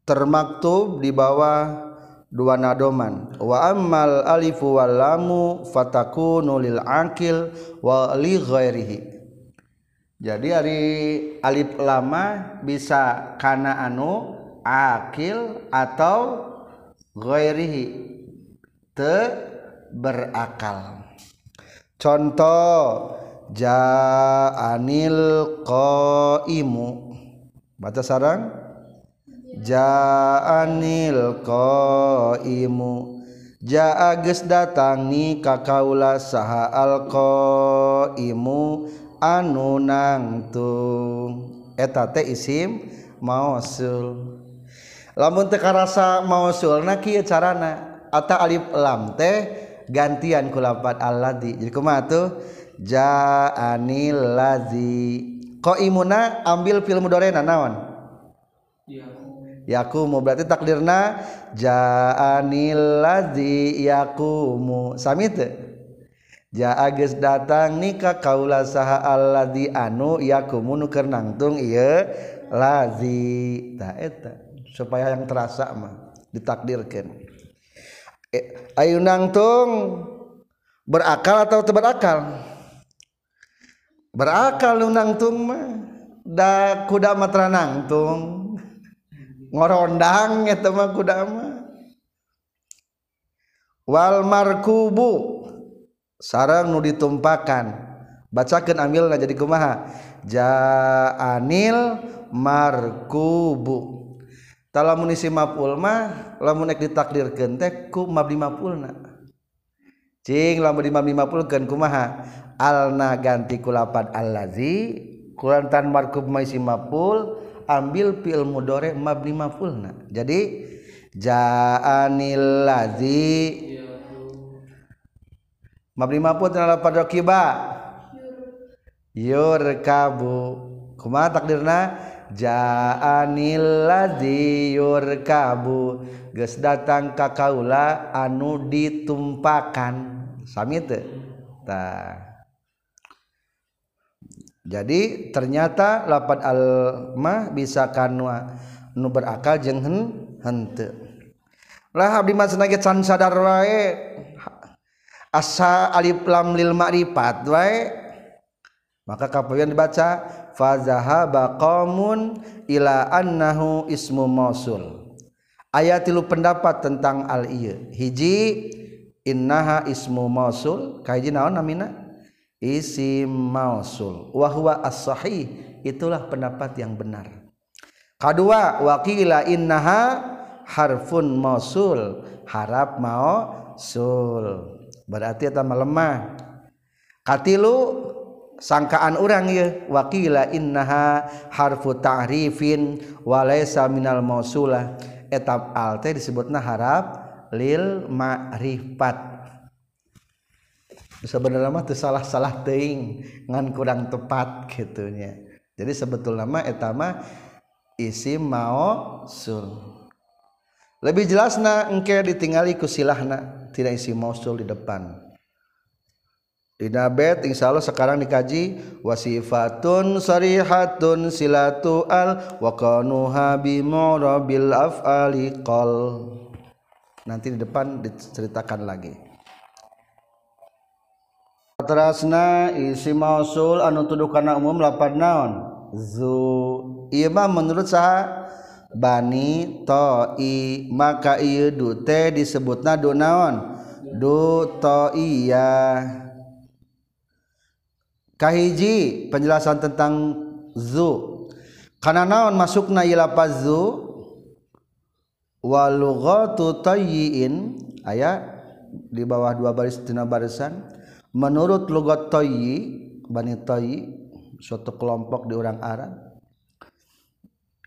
termaktub di bawah dua nadoman. Wa ammal alifu wal lamu fatakunu lil akil wa li ghairihi. Jadi hari alif lama bisa kana anu akil atau ghairihi te berakal. Contoh ja'anil qaimu. Baca sarang ja'anil qaimu. Ja'a geus datang ni ka kaula saha al qaimu. Anu nangtung eta teh isim mausul. lamun tekarasa mau sulna kia carana atau alif lam teh gantian kulapat alladhi jadi kumatu ja'ani ladzi. Qaimuna ambil film mudorena naon? Yakumu. Berarti takdirna ja'anil ladzi yakumu. Sami teu jaa geus datang nikah kaula saha alladzi anu yakumu nu keur nangtung ieu ladzi. Ta eta. Supaya yang terasa mah ditakdirkan. Eh, ayo nangtung berakal atau tidak berakal? Berakal lu nangtung mah da kuda matra nangtung ngorondang eta mah kuda mah. Wal markubu sarang nu ditumpakan. Bacakeun ambilna jadi kumaha? Ja'anil markubu lamun isi maful mah lamun ek ditakdirkeun teh ku mabni mafulna. Cing lamun di mabni mafulkeun kumaha alna ganti ku lapad allazi kurantan markub ma isi maful ambil fi'il mudhari mabni mafulna. Jadi ja'anil ladzi mabni maful tana lapad rakiba yurkabu. Kumaha takdirna Ja'anil ladzi yurkabu. Geus datang ka kaula anu ditumpakan. Sami teu. Tah jadi ternyata lapan al mah bisa kanwa nu berakal jeung henteu lah abdi mah cenah can sadar wae. Asa alif lam lil ma'rifat wae. Maka kapan dibaca fazahaba qaumun ila annahu ismu mausul. Ayat tilu pendapat tentang al iya. Hiji innaha ismu mausul. Kaiji naon namina? Isim mausul. Wa huwa as-sahih. Itulah pendapat yang benar. Kedua waqila innaha harfun mausul. Harap mausul. Berarti eta lemah. Katilu sangkaan orang ya. Wakila innaha harfu ta'rifin walaysa minal mausulah. Etap al teh disebutna harap lil ma'rifat. Sebenarnya mah salah salah teuing ngan kurang tepat gitunya jadi sebetulnya mah eta mah isim mausul. Lebih jelasna engke ditinggali ku silahna tidak isim mausul di depan Dina bet insya Allah sekarang dikaji wasifatun sarihatun silatu al wa qanuha bi murabil af'ali qal. Nanti di depan diceritakan lagi. Terasna isi mausul anu tuduh kana umum lapan naon? Zu. Ieu mah menurut saha? Bani i maka ieu du teh disebutna du naon? Du iya kahiji penjelasan tentang zu. Karena naon masukna ilapaz zu? Walughatu tayyin aya di bawah dua baris tina barisan. Menurut lugat tayyi bani tayyi suatu kelompok di orang Arab.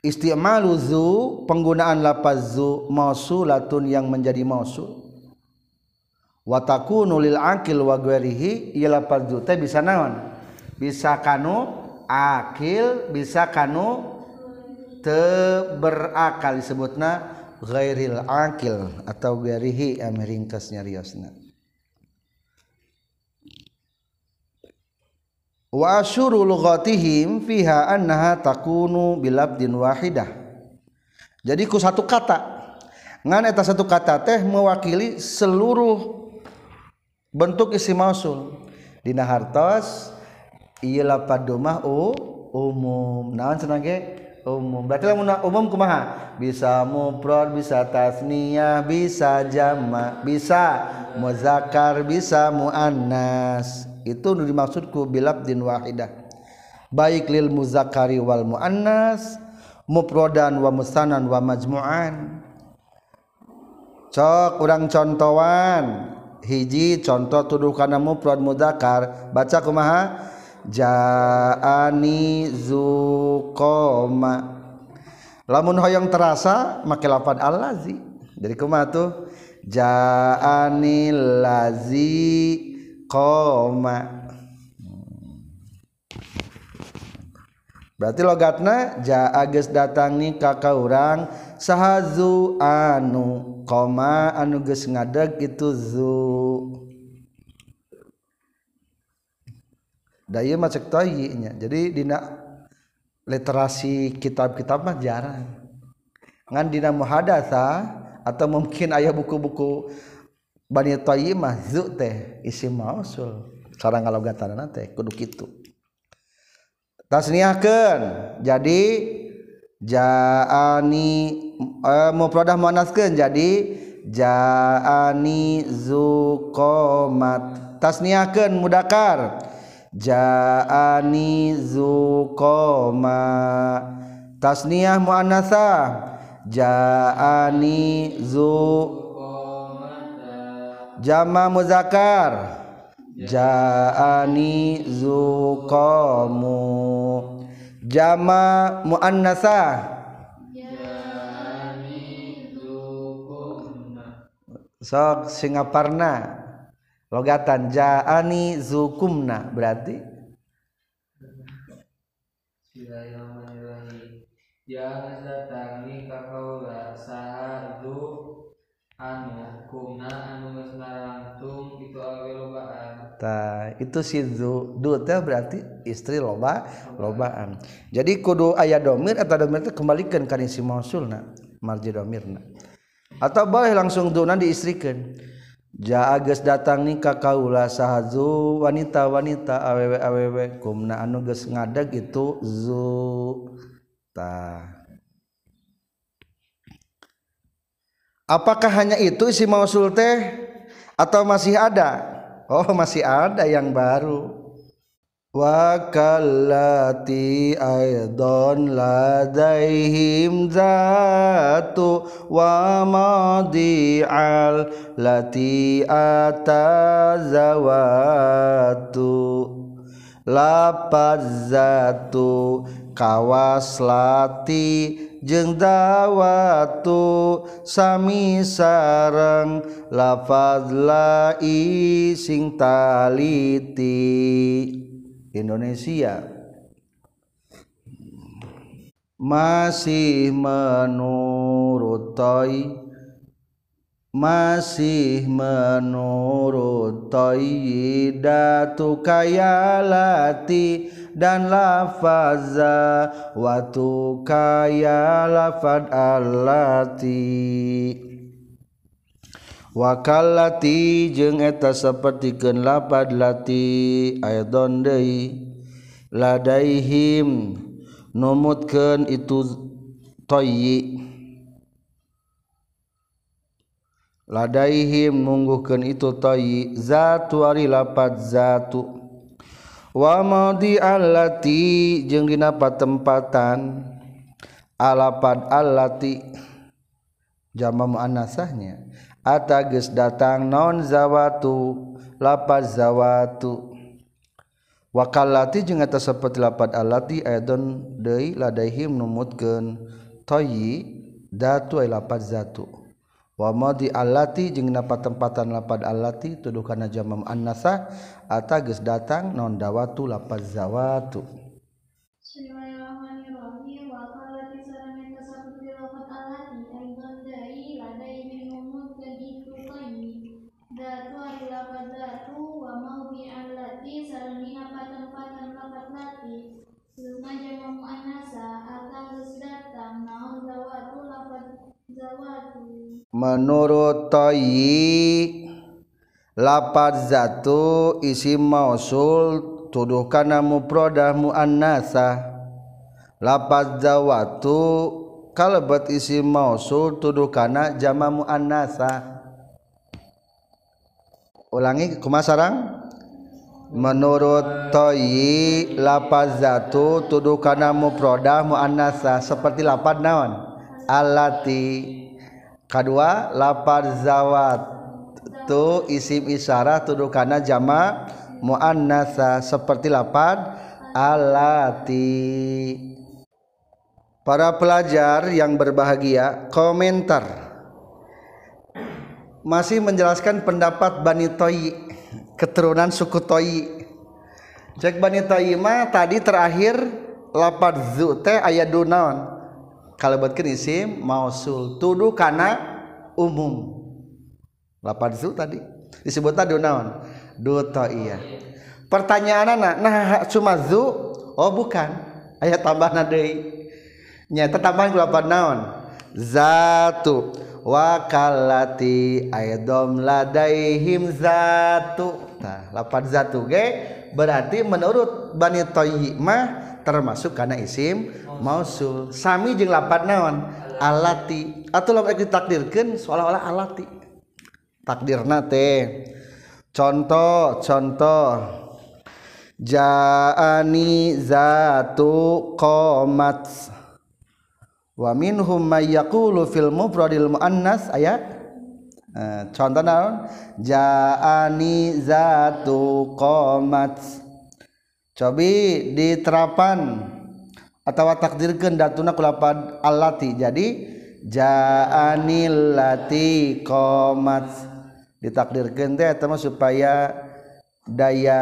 Istimalu zu penggunaan lapaz zu mausulatun yang menjadi mausul. Wa takunu lil aqil wa ghairihi ila zu. Teh bisa naon bisa kanu akil bisa kanu te berakal disebutna ghairil akil atau ghairihi ringkasnya riosna wa asyuru lughatihim fiha annaha takunu bilabdin wahidah. Jadi ku satu kata. Ngan eta satu kata teh mewakili seluruh bentuk isi mausul. Dina hartos iya lapad domah u umum. Naon ge umum. Berarti lamun umum kumaha? Bisa mufrad bisa tasniyah bisa jama bisa muzakkar bisa muannas. Itu dimaksudku bilabdin wahidah. Baik lil muzakkari wal muannas mufradan wa musanan wa majmu'an. Cok urang contohan. Hiji contoh tuduh kana mufrad mudzakkar baca kumaha jaani zuqoma. Lamun hoyong terasa make lafad allazi dari kumaha tuh? Jaani lazi qoma. Berarti logatna jaa geus datang nih ka kaurang sahazu anu koma anu geus ngadeg itu zu. daya mah cek toyinya jadi dina literasi kitab-kitab mah jarang. Ngan dina muhadatsa atau mungkin ayah buku-buku bani toyimah zu teh isi mausul. Sarang ngalogatan teh kudu kitu. Tasniahkeun. Jadi jaani eh, mufradah muannaskeun. Jadi jaani zuqomat tasniahkeun mudakar. jaani zuqoma. Tasniyah muannatsa jaani zu jama muzakkar. Jaani zuqamu jama muannatsa sok singaparna. Logatan jaani zukumna berarti Bismillahirrahmanirrahim. Ya datang ni kakaula saha du anu kumna anu geus itu awe lobaan. Tah, itu si zu du teh berarti istri loba lobaan. Jadi kudu aya domir atau domir teh kembalikan ka isi mausulna marji domirna. Atau boleh langsung duna diistrikeun. ja ges datang nikah kaula sahazu wanita wanita awewe awewe kumna anu geus ngadeg itu zu. Ta. Apakah hanya itu isi mausul teh atau masih ada? Oh masih ada yang baru. Wa kallati aidan ladaihim zatu wa madi'al lati atazawatu. Lapaz zatu kawas lati jeung dawatu sami sareng lafaz lai sing taliti Indonesia. Masih menurut toi masih menurut toyidatu kayalati dan lafaza watu kaya lafad allati wakalati jeung eta sapertikeun lapad lati aidon deui. Ladaihim numutkeun itu toyi. Ladaihim nungguhkeun itu toyi. Zatu ari lapad zatu. Wa madi allati jeung dina patempatan. Alapad allati jama muannasahnya atages datang non zawatu? Lapaz zawatu. Wakalati jeung eta saperti lapad alati aidon deui ladaihim numutkeun toyi datu ay lapad zatu. Wa madi alati jeung napa tempatan lapad alati tuduh kana jamam annasa atages datang non dawatu lapad zawatu. Bismillahirrahmanirrahim. Wa qala tisana min tasabbut lafat alati aidan dai ladai min numutkan itu tayyi. Datu ari lafat datu wa maudi alati salamina patan-patan lafat lati. Suna jama muannasa atang geus datang naon zawatu lafat zawatu. menurut toyi lapad zatu isim mausul tuduh kana muprodah muannasa lapaz zawatu kalebet isim mausul tuduh kana jama muannasa ulangi kumaha sarang. Menurut toyi lapaz zatu tuduh kana muprodah muannasa seperti lapad naon? Alati kedua lapad zawat tu isim isyarah tuduh kana jama muannasa seperti lapad alati para pelajar yang berbahagia komentar. Masih menjelaskan pendapat Bani Toyi keturunan suku Toyi cek Bani Toyi mah tadi terakhir lapad zu teh aya dunaon kalebetkeun isim mausul tuduh kana umum. Lapad zu tadi disebutna dunaon du iya. Pertanyaan anak nah cuma zu? Oh bukan. Ayat tambah deui nyata tambahan ku lapad naon? Zatu wakalati aidom ladaihim zatu. Nah lapad zatu ge? Berarti menurut Bani Toyi mah termasuk karena isim mausul. Sami jeung lapad naon? Alati. Atau lamun ditakdirkeun seolah-olah alati. Takdirna teh. Contoh contoh. Jaani zatu qomat wa minhum may yaqulu fil mufradil muannas aya uh, contoh naon? Jaani zatu qamat cobi diterapan atau takdirkeun datuna ku lapad allati jadi jaanil lati qamat ditakdirkeun teh eta supaya daya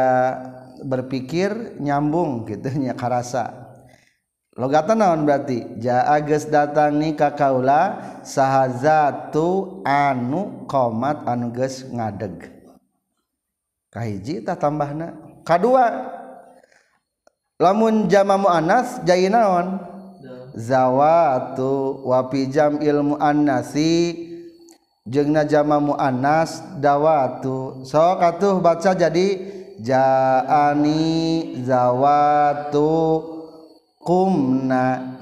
berpikir nyambung gitu nya karasa. logatan naon berarti? Jaa geus datang ni ka kaula sahazatu anu qomat anu geus ngadeg. Kahiji tah tambahna. Kadua lamun jama muannas jadi naon? Zawatu. Wa fi jam'il muannasi jeung jama muannas dawatu. Sok atuh baca jadi jaani zawatu. Kumna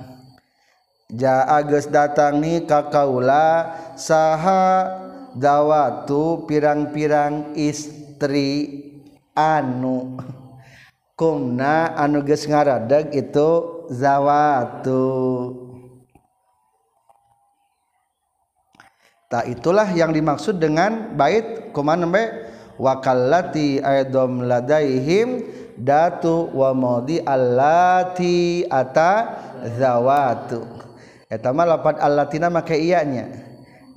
jaa geus datang ni ka kaula saha dawatu pirang-pirang istri anu. Kumna anu geus ngaradeg itu zawatu. Tak itulah yang dimaksud dengan bait kumaha nembe? Wakallati aidom ladaihim datu wa modi allati ata zawatu. Eta mah lapad allatina make iyanya.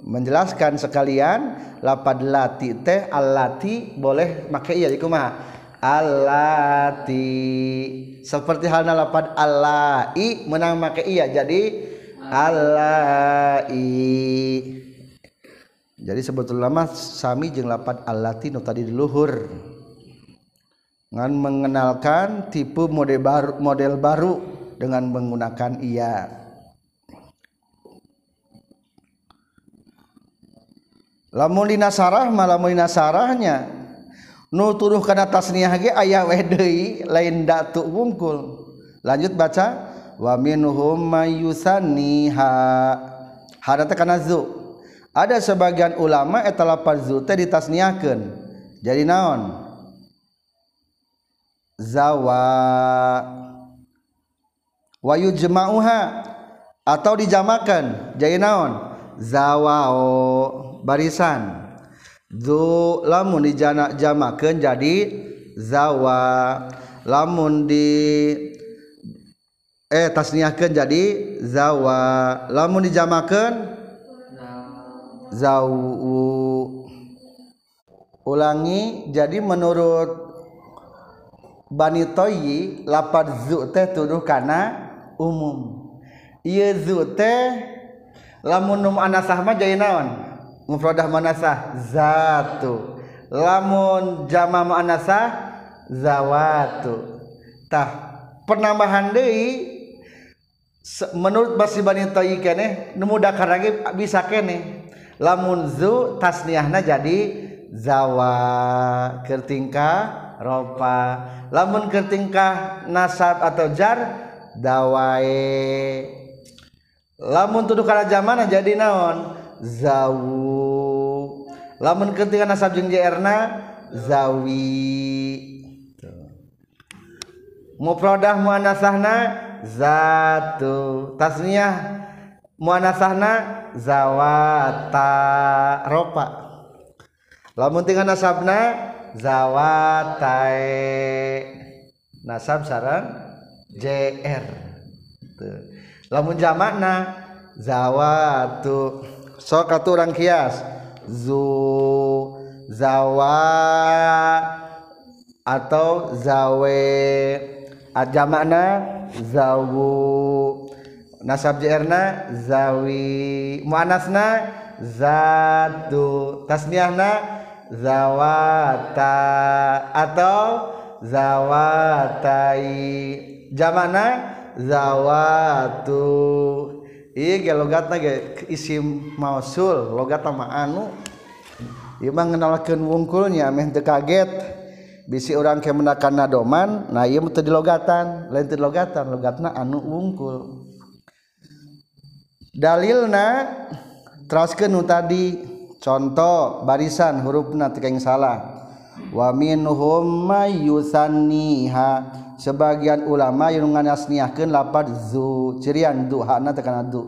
Menjelaskan sekalian lapad lati teh allati boleh make iya kumaha allati. Seperti halnya lapad allai menang make iya jadi allai. Jadi sebetulnya mah sami jeung lapad allati nu tadi di luhur ngan mengenalkan tipe model baru model baru dengan menggunakan iya lamun dina sarah mah lamun dina sarahnya nu tuduh kana tasniah ge aya we deui lain datu wungkul. Lanjut baca wa minhum mayusanniha hadata kana zu. Ada sebagian ulama eta lapaz zu teh ditasniahkeun jadi naon zawa. Wa yujma'uha. Atau dijamakan jadi naon? Zawao barisan. Zu lamun dijana jamakeun jadi zawa. Lamun di eh tasniahkeun jadi zawa. Lamun dijamakeun? Zawu ulangi jadi menurut Bani Toyi lapad zu teh tuduh kana umum. Ieu zu teh lamun num anasah mah jadi naon? Mufradah manasah zatu. Lamun jama muannasah zawatu. Tah penambahan deui menurut basi Bani Toyi keneh nu mudakar lagi bisa keneh. Lamun zu tasniahna jadi zawa. Kertingka ropa. Lamun ketingkah nasab atau jar dawae lamun tuduh kana zamana jadi naon? Zawu. Lamun ketingkah nasab jeung jerna zawi. Mufradah muannasahna zatu. Tasniyah muannasahna zawata. Ropa. Lamun tinggal nasabna zawatai nasab sarang JR tuh. Lamun jamakna zawatu. Sok atuh urang kias zu zawa atau zawe. Jamakna zawu. Nasab jrna zawi. Muannasna zatu. Tasniahna zawata atau zawatai. Jamana zawatu. Iya ge logatna ge isim mausul logatna mah anu. Ieu mah ngenalkeun wungkulnya meh teu kaget. Bisi urang ke menakan nadoman nah ieu teu dilogatan. Lain teu dilogatan logatna anu wungkul. Dalilna teraskeun nu tadi. contoh barisan hurufna tekeng salah. Wa minhum mayusanniha sebagian ulama yang nganasniahkeun lapad zu cirian duhana tekan du.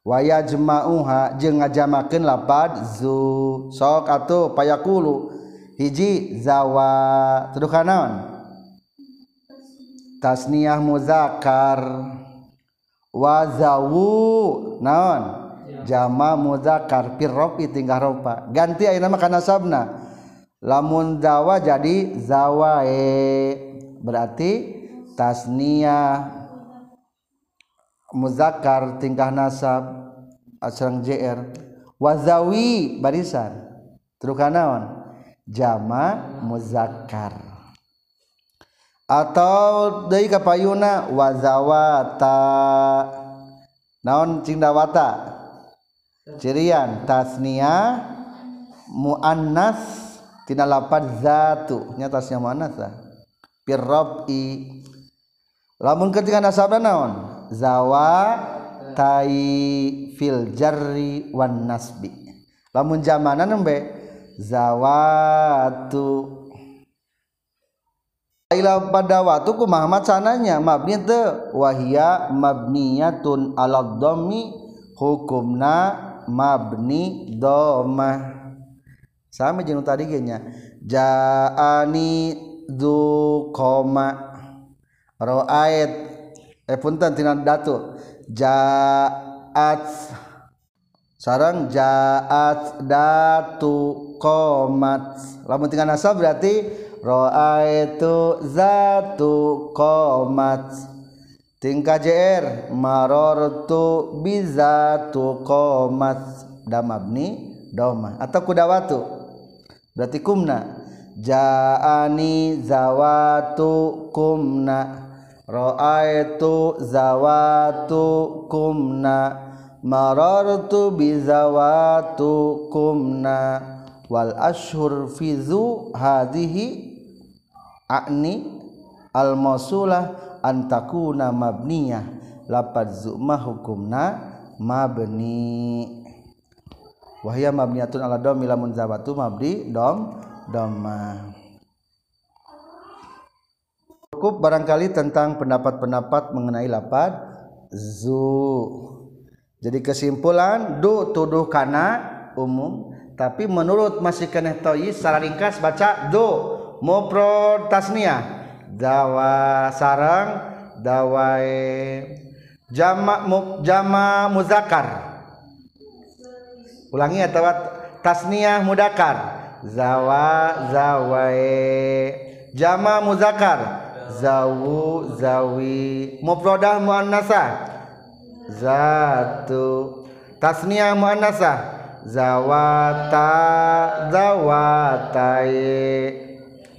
Wa yajma'uha jeung ngajamakeun lapad zu. Sok atuh payakulu. Hiji zawa. Tuduh kanaon tasniyah muzakkar wa zawu naon? Jama muzakkar pirrofi tinggal ropa ganti ayeuna mah kana sabna. Lamun zawa jadi zawae. Berarti tasniyah. Muzakkar tingkah nasab. Asrang jr wazawi barisan. Terus kanaon jama muzakkar atau deui kapayuna wazawata. Naon cing dawata cirian tasniyah muannas tina lapad zatu. Nya tasnya muannas lah pirrabi. Lamun ketika nasabna naon? Zawa tai fil jarri wan nasbi. Lamun jamanan nembe zawatu. Ila pada waktu ku Muhammad sananya mabni teu wahia mabniyatun ala hukumna mabni dhamma sama jeung tadi ge nya jaani du koma roait eh punten tina datu. Jaat. Sarang jaat datu komat. Lamun tinggal nasab berarti roaitu zatu komat tingkah jr marortu bizatu komat damabni doma atau kudawatu berarti kumna. Jaani zawatu kumna. Roaitu zawatu kumna. Marartu bizawatu kumna. Wal ashhur fi zu hadhihi a'ni al mausulah an takuna mabniyah lapad zuma hukumna mabni. Wahya mabniyatun ala dom lamun zawatu mabni dom doma. Cukup barangkali tentang pendapat-pendapat mengenai lapad zu. Jadi kesimpulan du tuduh kana umum tapi menurut masih keneh toyi secara ringkas baca do mufrad tasniyah dawa sarang dawae jama mu, jama muzakkar. Ulangi atau tasniyah mudakar zawa zawae jama muzakkar. Zawu zawi mufradah muannasah zatu tasniyah muannasah zawata zawatai.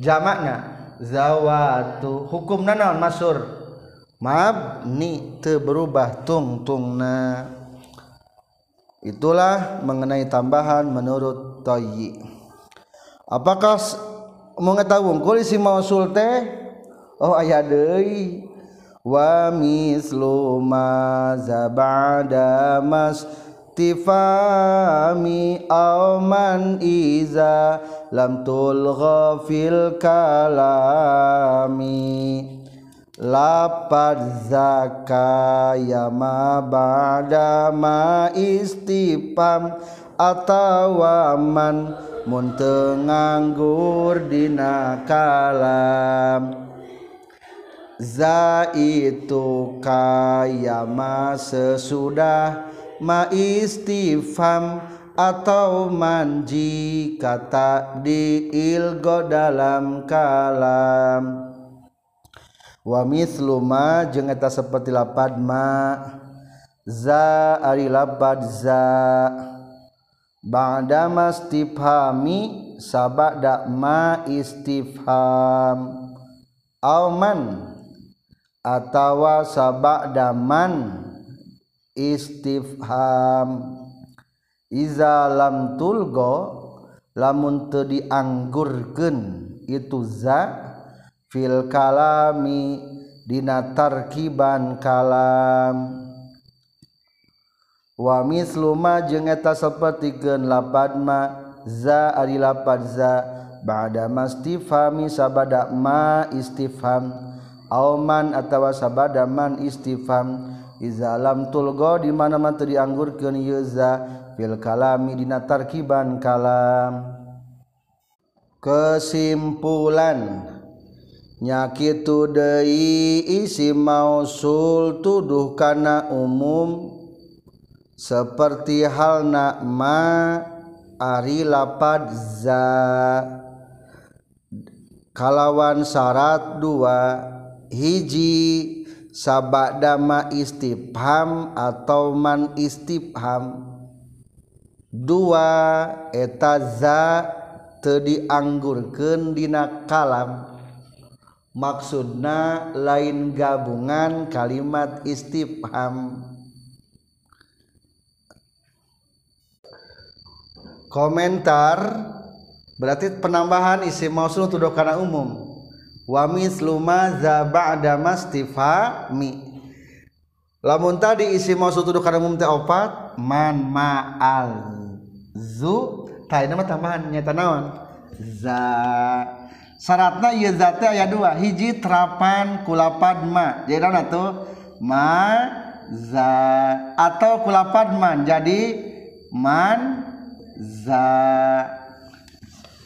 Jamakna zawatu hukum naon masur. Mabni teu berubah tung tungna itulah mengenai tambahan menurut Toyi. Apakah mengetahui si mausul teh? Oh aya deui. Wa mislu ma zabada mas tifami aw man iza lam tulgha fil kalami. Lapad zakaya ma ba'da ma istifam atawa man mun nganggur dina kalam. Za itu kaya ma sesudah ma istifam atau manji kata di ilgo dalam kalam. Wa mislu ma jeung eta seperti lapad ma. Za ari lapad za. Ba'da mastifhami sabada ma istifham. Auman atawa sabada man istifham iza lam tulgo lamun teu dianggurkeun itu za fil kalami dina tarkiban kalam. Wa mislu ma jeung eta sapertikeun lapad ma za ari lapad za ba'da mastifhami sabada ma istifham auman atawa sabada man istifham. Iza lam tulgo di mana-mana teu dianggurkeun ieu za fil kalami dina tarkiban kalam. Kesimpulan nyakitu deui isi mausul tuduh kana umum. Seperti halna ma ari lapad za. Kalawan syarat dua hiji sabada ma istifham atau man istifham dua eta za teu dianggurkeun dina kalam. Maksudna lain gabungan kalimat istifham. Komentar berarti penambahan isi mausul tuduh kana umum. Wa mislu ma za ba'da mastifhami lamun tadi isi mausul tuduh kana umum teh opat man ma al zu nama tambahan nyata naon? Za. Syaratna ieu zat aya dua hiji terapan kulapad ma. Jadi naon atuh? Ma za. Atau kulapad man jadi man za.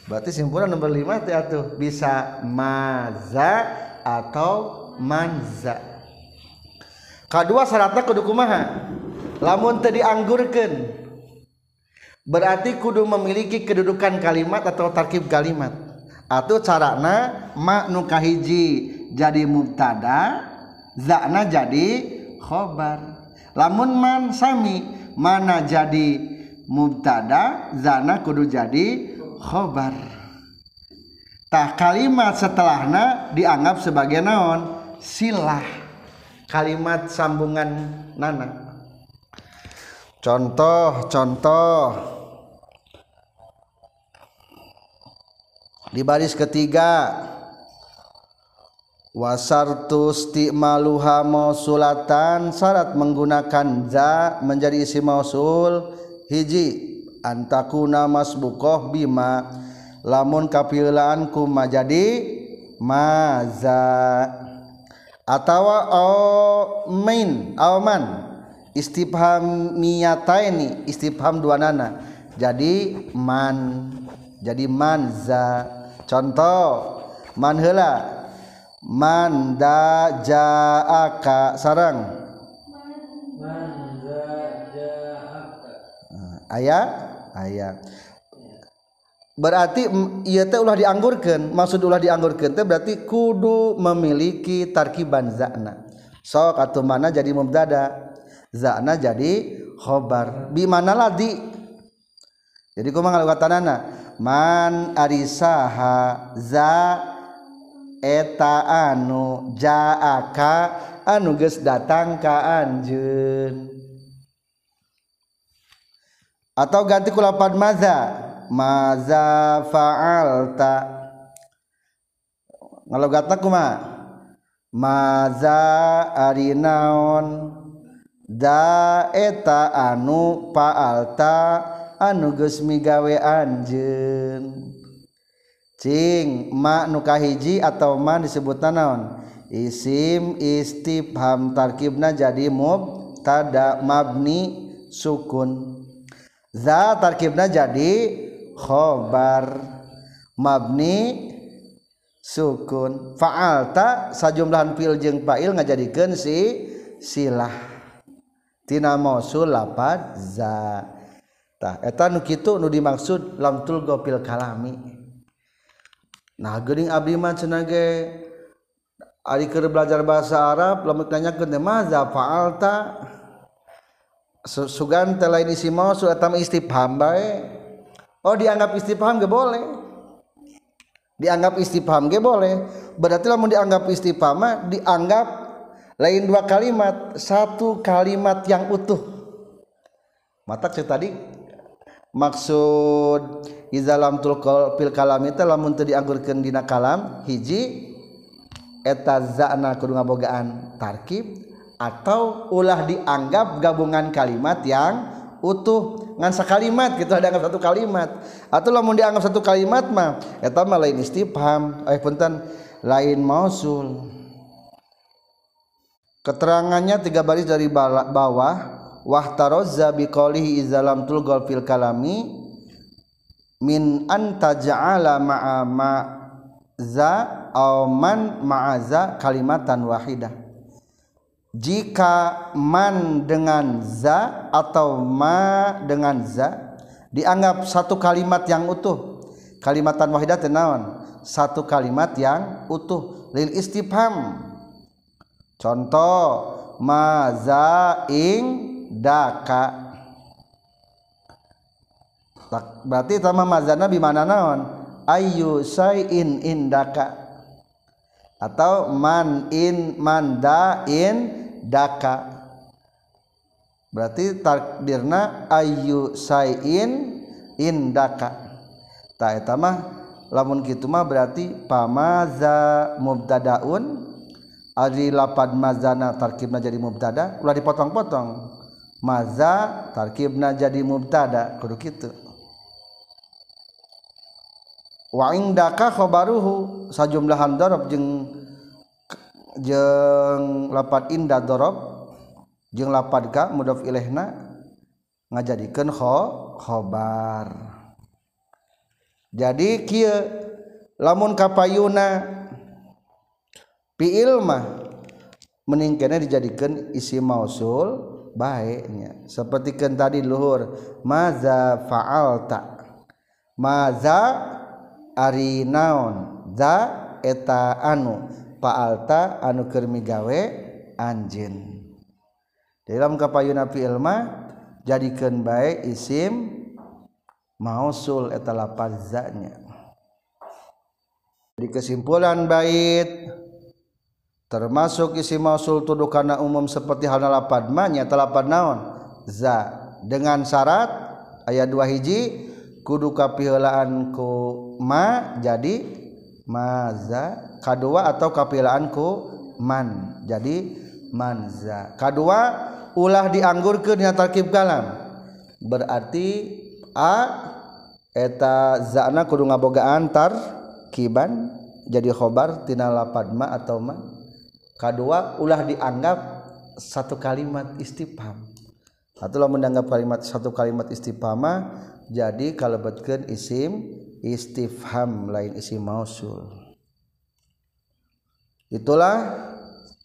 Berarti simpulan nomor lima teh atuh bisa maza atau manza kedua syaratnya kudu kumaha? Lamun teu dianggurkeun. Berarti kudu memiliki kedudukan kalimat atau tarkib kalimat. Atau carana ma nu kahiji jadi mubtada zakna jadi khobar. Lamun man sami mana jadi mubtada zana kudu jadi khobar. Tah kalimat setelahna dianggap sebagai naon? Silah. Kalimat sambungan nana. Contoh contoh di baris ketiga wasartu istimaluha mausulatan syarat menggunakan za menjadi isi mausul hiji antakuna masbukoh bima lamun kapilaanku ma jadi maza atawa o main aman istifhamiyataini istifham dua nana jadi man jadi manza contoh man heula. Man da jaaka sarang ayat ayat berarti ieu teh ulah dianggurkeun. Maksud ulah dianggurkeun teh berarti kudu memiliki tarkiban zakna sok atuh mana jadi mubtada. Zakna jadi khobar. Bi mana ladi jadi kumaha ngalukatanana man arisaha za eta anu jaaka anu geus datang ka anjeun. Atau ganti ku lapan maza. Maza fa'alta. Ngalogatna kumaha maza arinaon da eta anu fa'alta. anuges migawe Anjen Cing ma nukahiji atau ma disebut naon? Isim istifham tarkibna jadi mub tada mabni sukun. Za tarkibna jadi khobar mabni sukun. Fa'alta sajumlahan fil jeung fa'il ngajadikeun si silah. Tina mausul lapad za. Tah eta nu kitu nu dimaksud lam tulgo fil kalami. Nah geuning abdi mah cenah ge ari keur belajar bahasa Arab lamun nanyakeun teh maza fa'alta sugan teh lain isi mausul eta mah istifham bae. Oh dianggap istifham ge boleh. Dianggap istifham ge boleh. Berarti lamun dianggap istifham mah dianggap lain dua kalimat satu kalimat yang utuh. Mata tadi maksud izalam tulkol pil kalam itu lamun teu dianggurkeun dina kalam hiji eta zana kudu ngabogaan tarkib atau ulah dianggap gabungan kalimat yang utuh. Ngan sakalimat gitu ada satu kalimat. Atau lamun dianggap satu kalimat mah eta mah lain istifham eh punten lain mausul. Keterangannya tiga baris dari bawah wahtarozza biqalihi izalam tulgol fil kalami min anta ja'ala ma'a ma za au man ma'aza kalimatan wahidah. Jika man dengan za atau ma dengan za dianggap satu kalimat yang utuh. Kalimatan wahidah tenawan satu kalimat yang utuh. Lil istifham contoh maza ing daka. Berarti sama mazana bi mana naon? Ayu sayin indaka atau man in manda in daka. Berarti takdirna ayu sayin indaka tak eta mah lamun kitu mah berarti pamaza mubtadaun. Ari lapad mazana tarkibna jadi mubtada ulah dipotong-potong maza tarkibna jadi mubtada kudu kitu. Wa indaka khabaruhu sajumlahan darab jeung jeung lapad inda darab jeung lapad ka mudhof ilaihna ngajadikeun kho khobar. Jadi kieu lamun kapayuna ilmah meningkatnya dijadikan isi mausul baiknya sepertikan tadi Luhur maza faalta? Maza ari naon? Za eta anu? Faalta anu kermi gawe anjin dalam kapayuna fi ilma jadikan baik isim mausul eta lafaznya di kesimpulan bait termasuk isi mausul tuduh karena umum seperti halna lapad ma nyata lapad naon? Za. Dengan syarat ayat dua hiji kudu kapihelaan ku ma jadi maza kadua atau kapihelaan ku man jadi manza kadua ulah dianggurkeun nya tarkib kalam. Berarti a eta za'na kudu ngabogaan tarkiban jadi khobar tina lapad ma atau man kedua ulah dianggap satu kalimat istifham atulah mendanggap kalimat satu kalimat istifhama jadi kalebetkeun isim istifham lain isim mausul. Itulah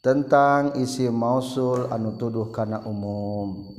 tentang isim mausul anu tuduh kana umum.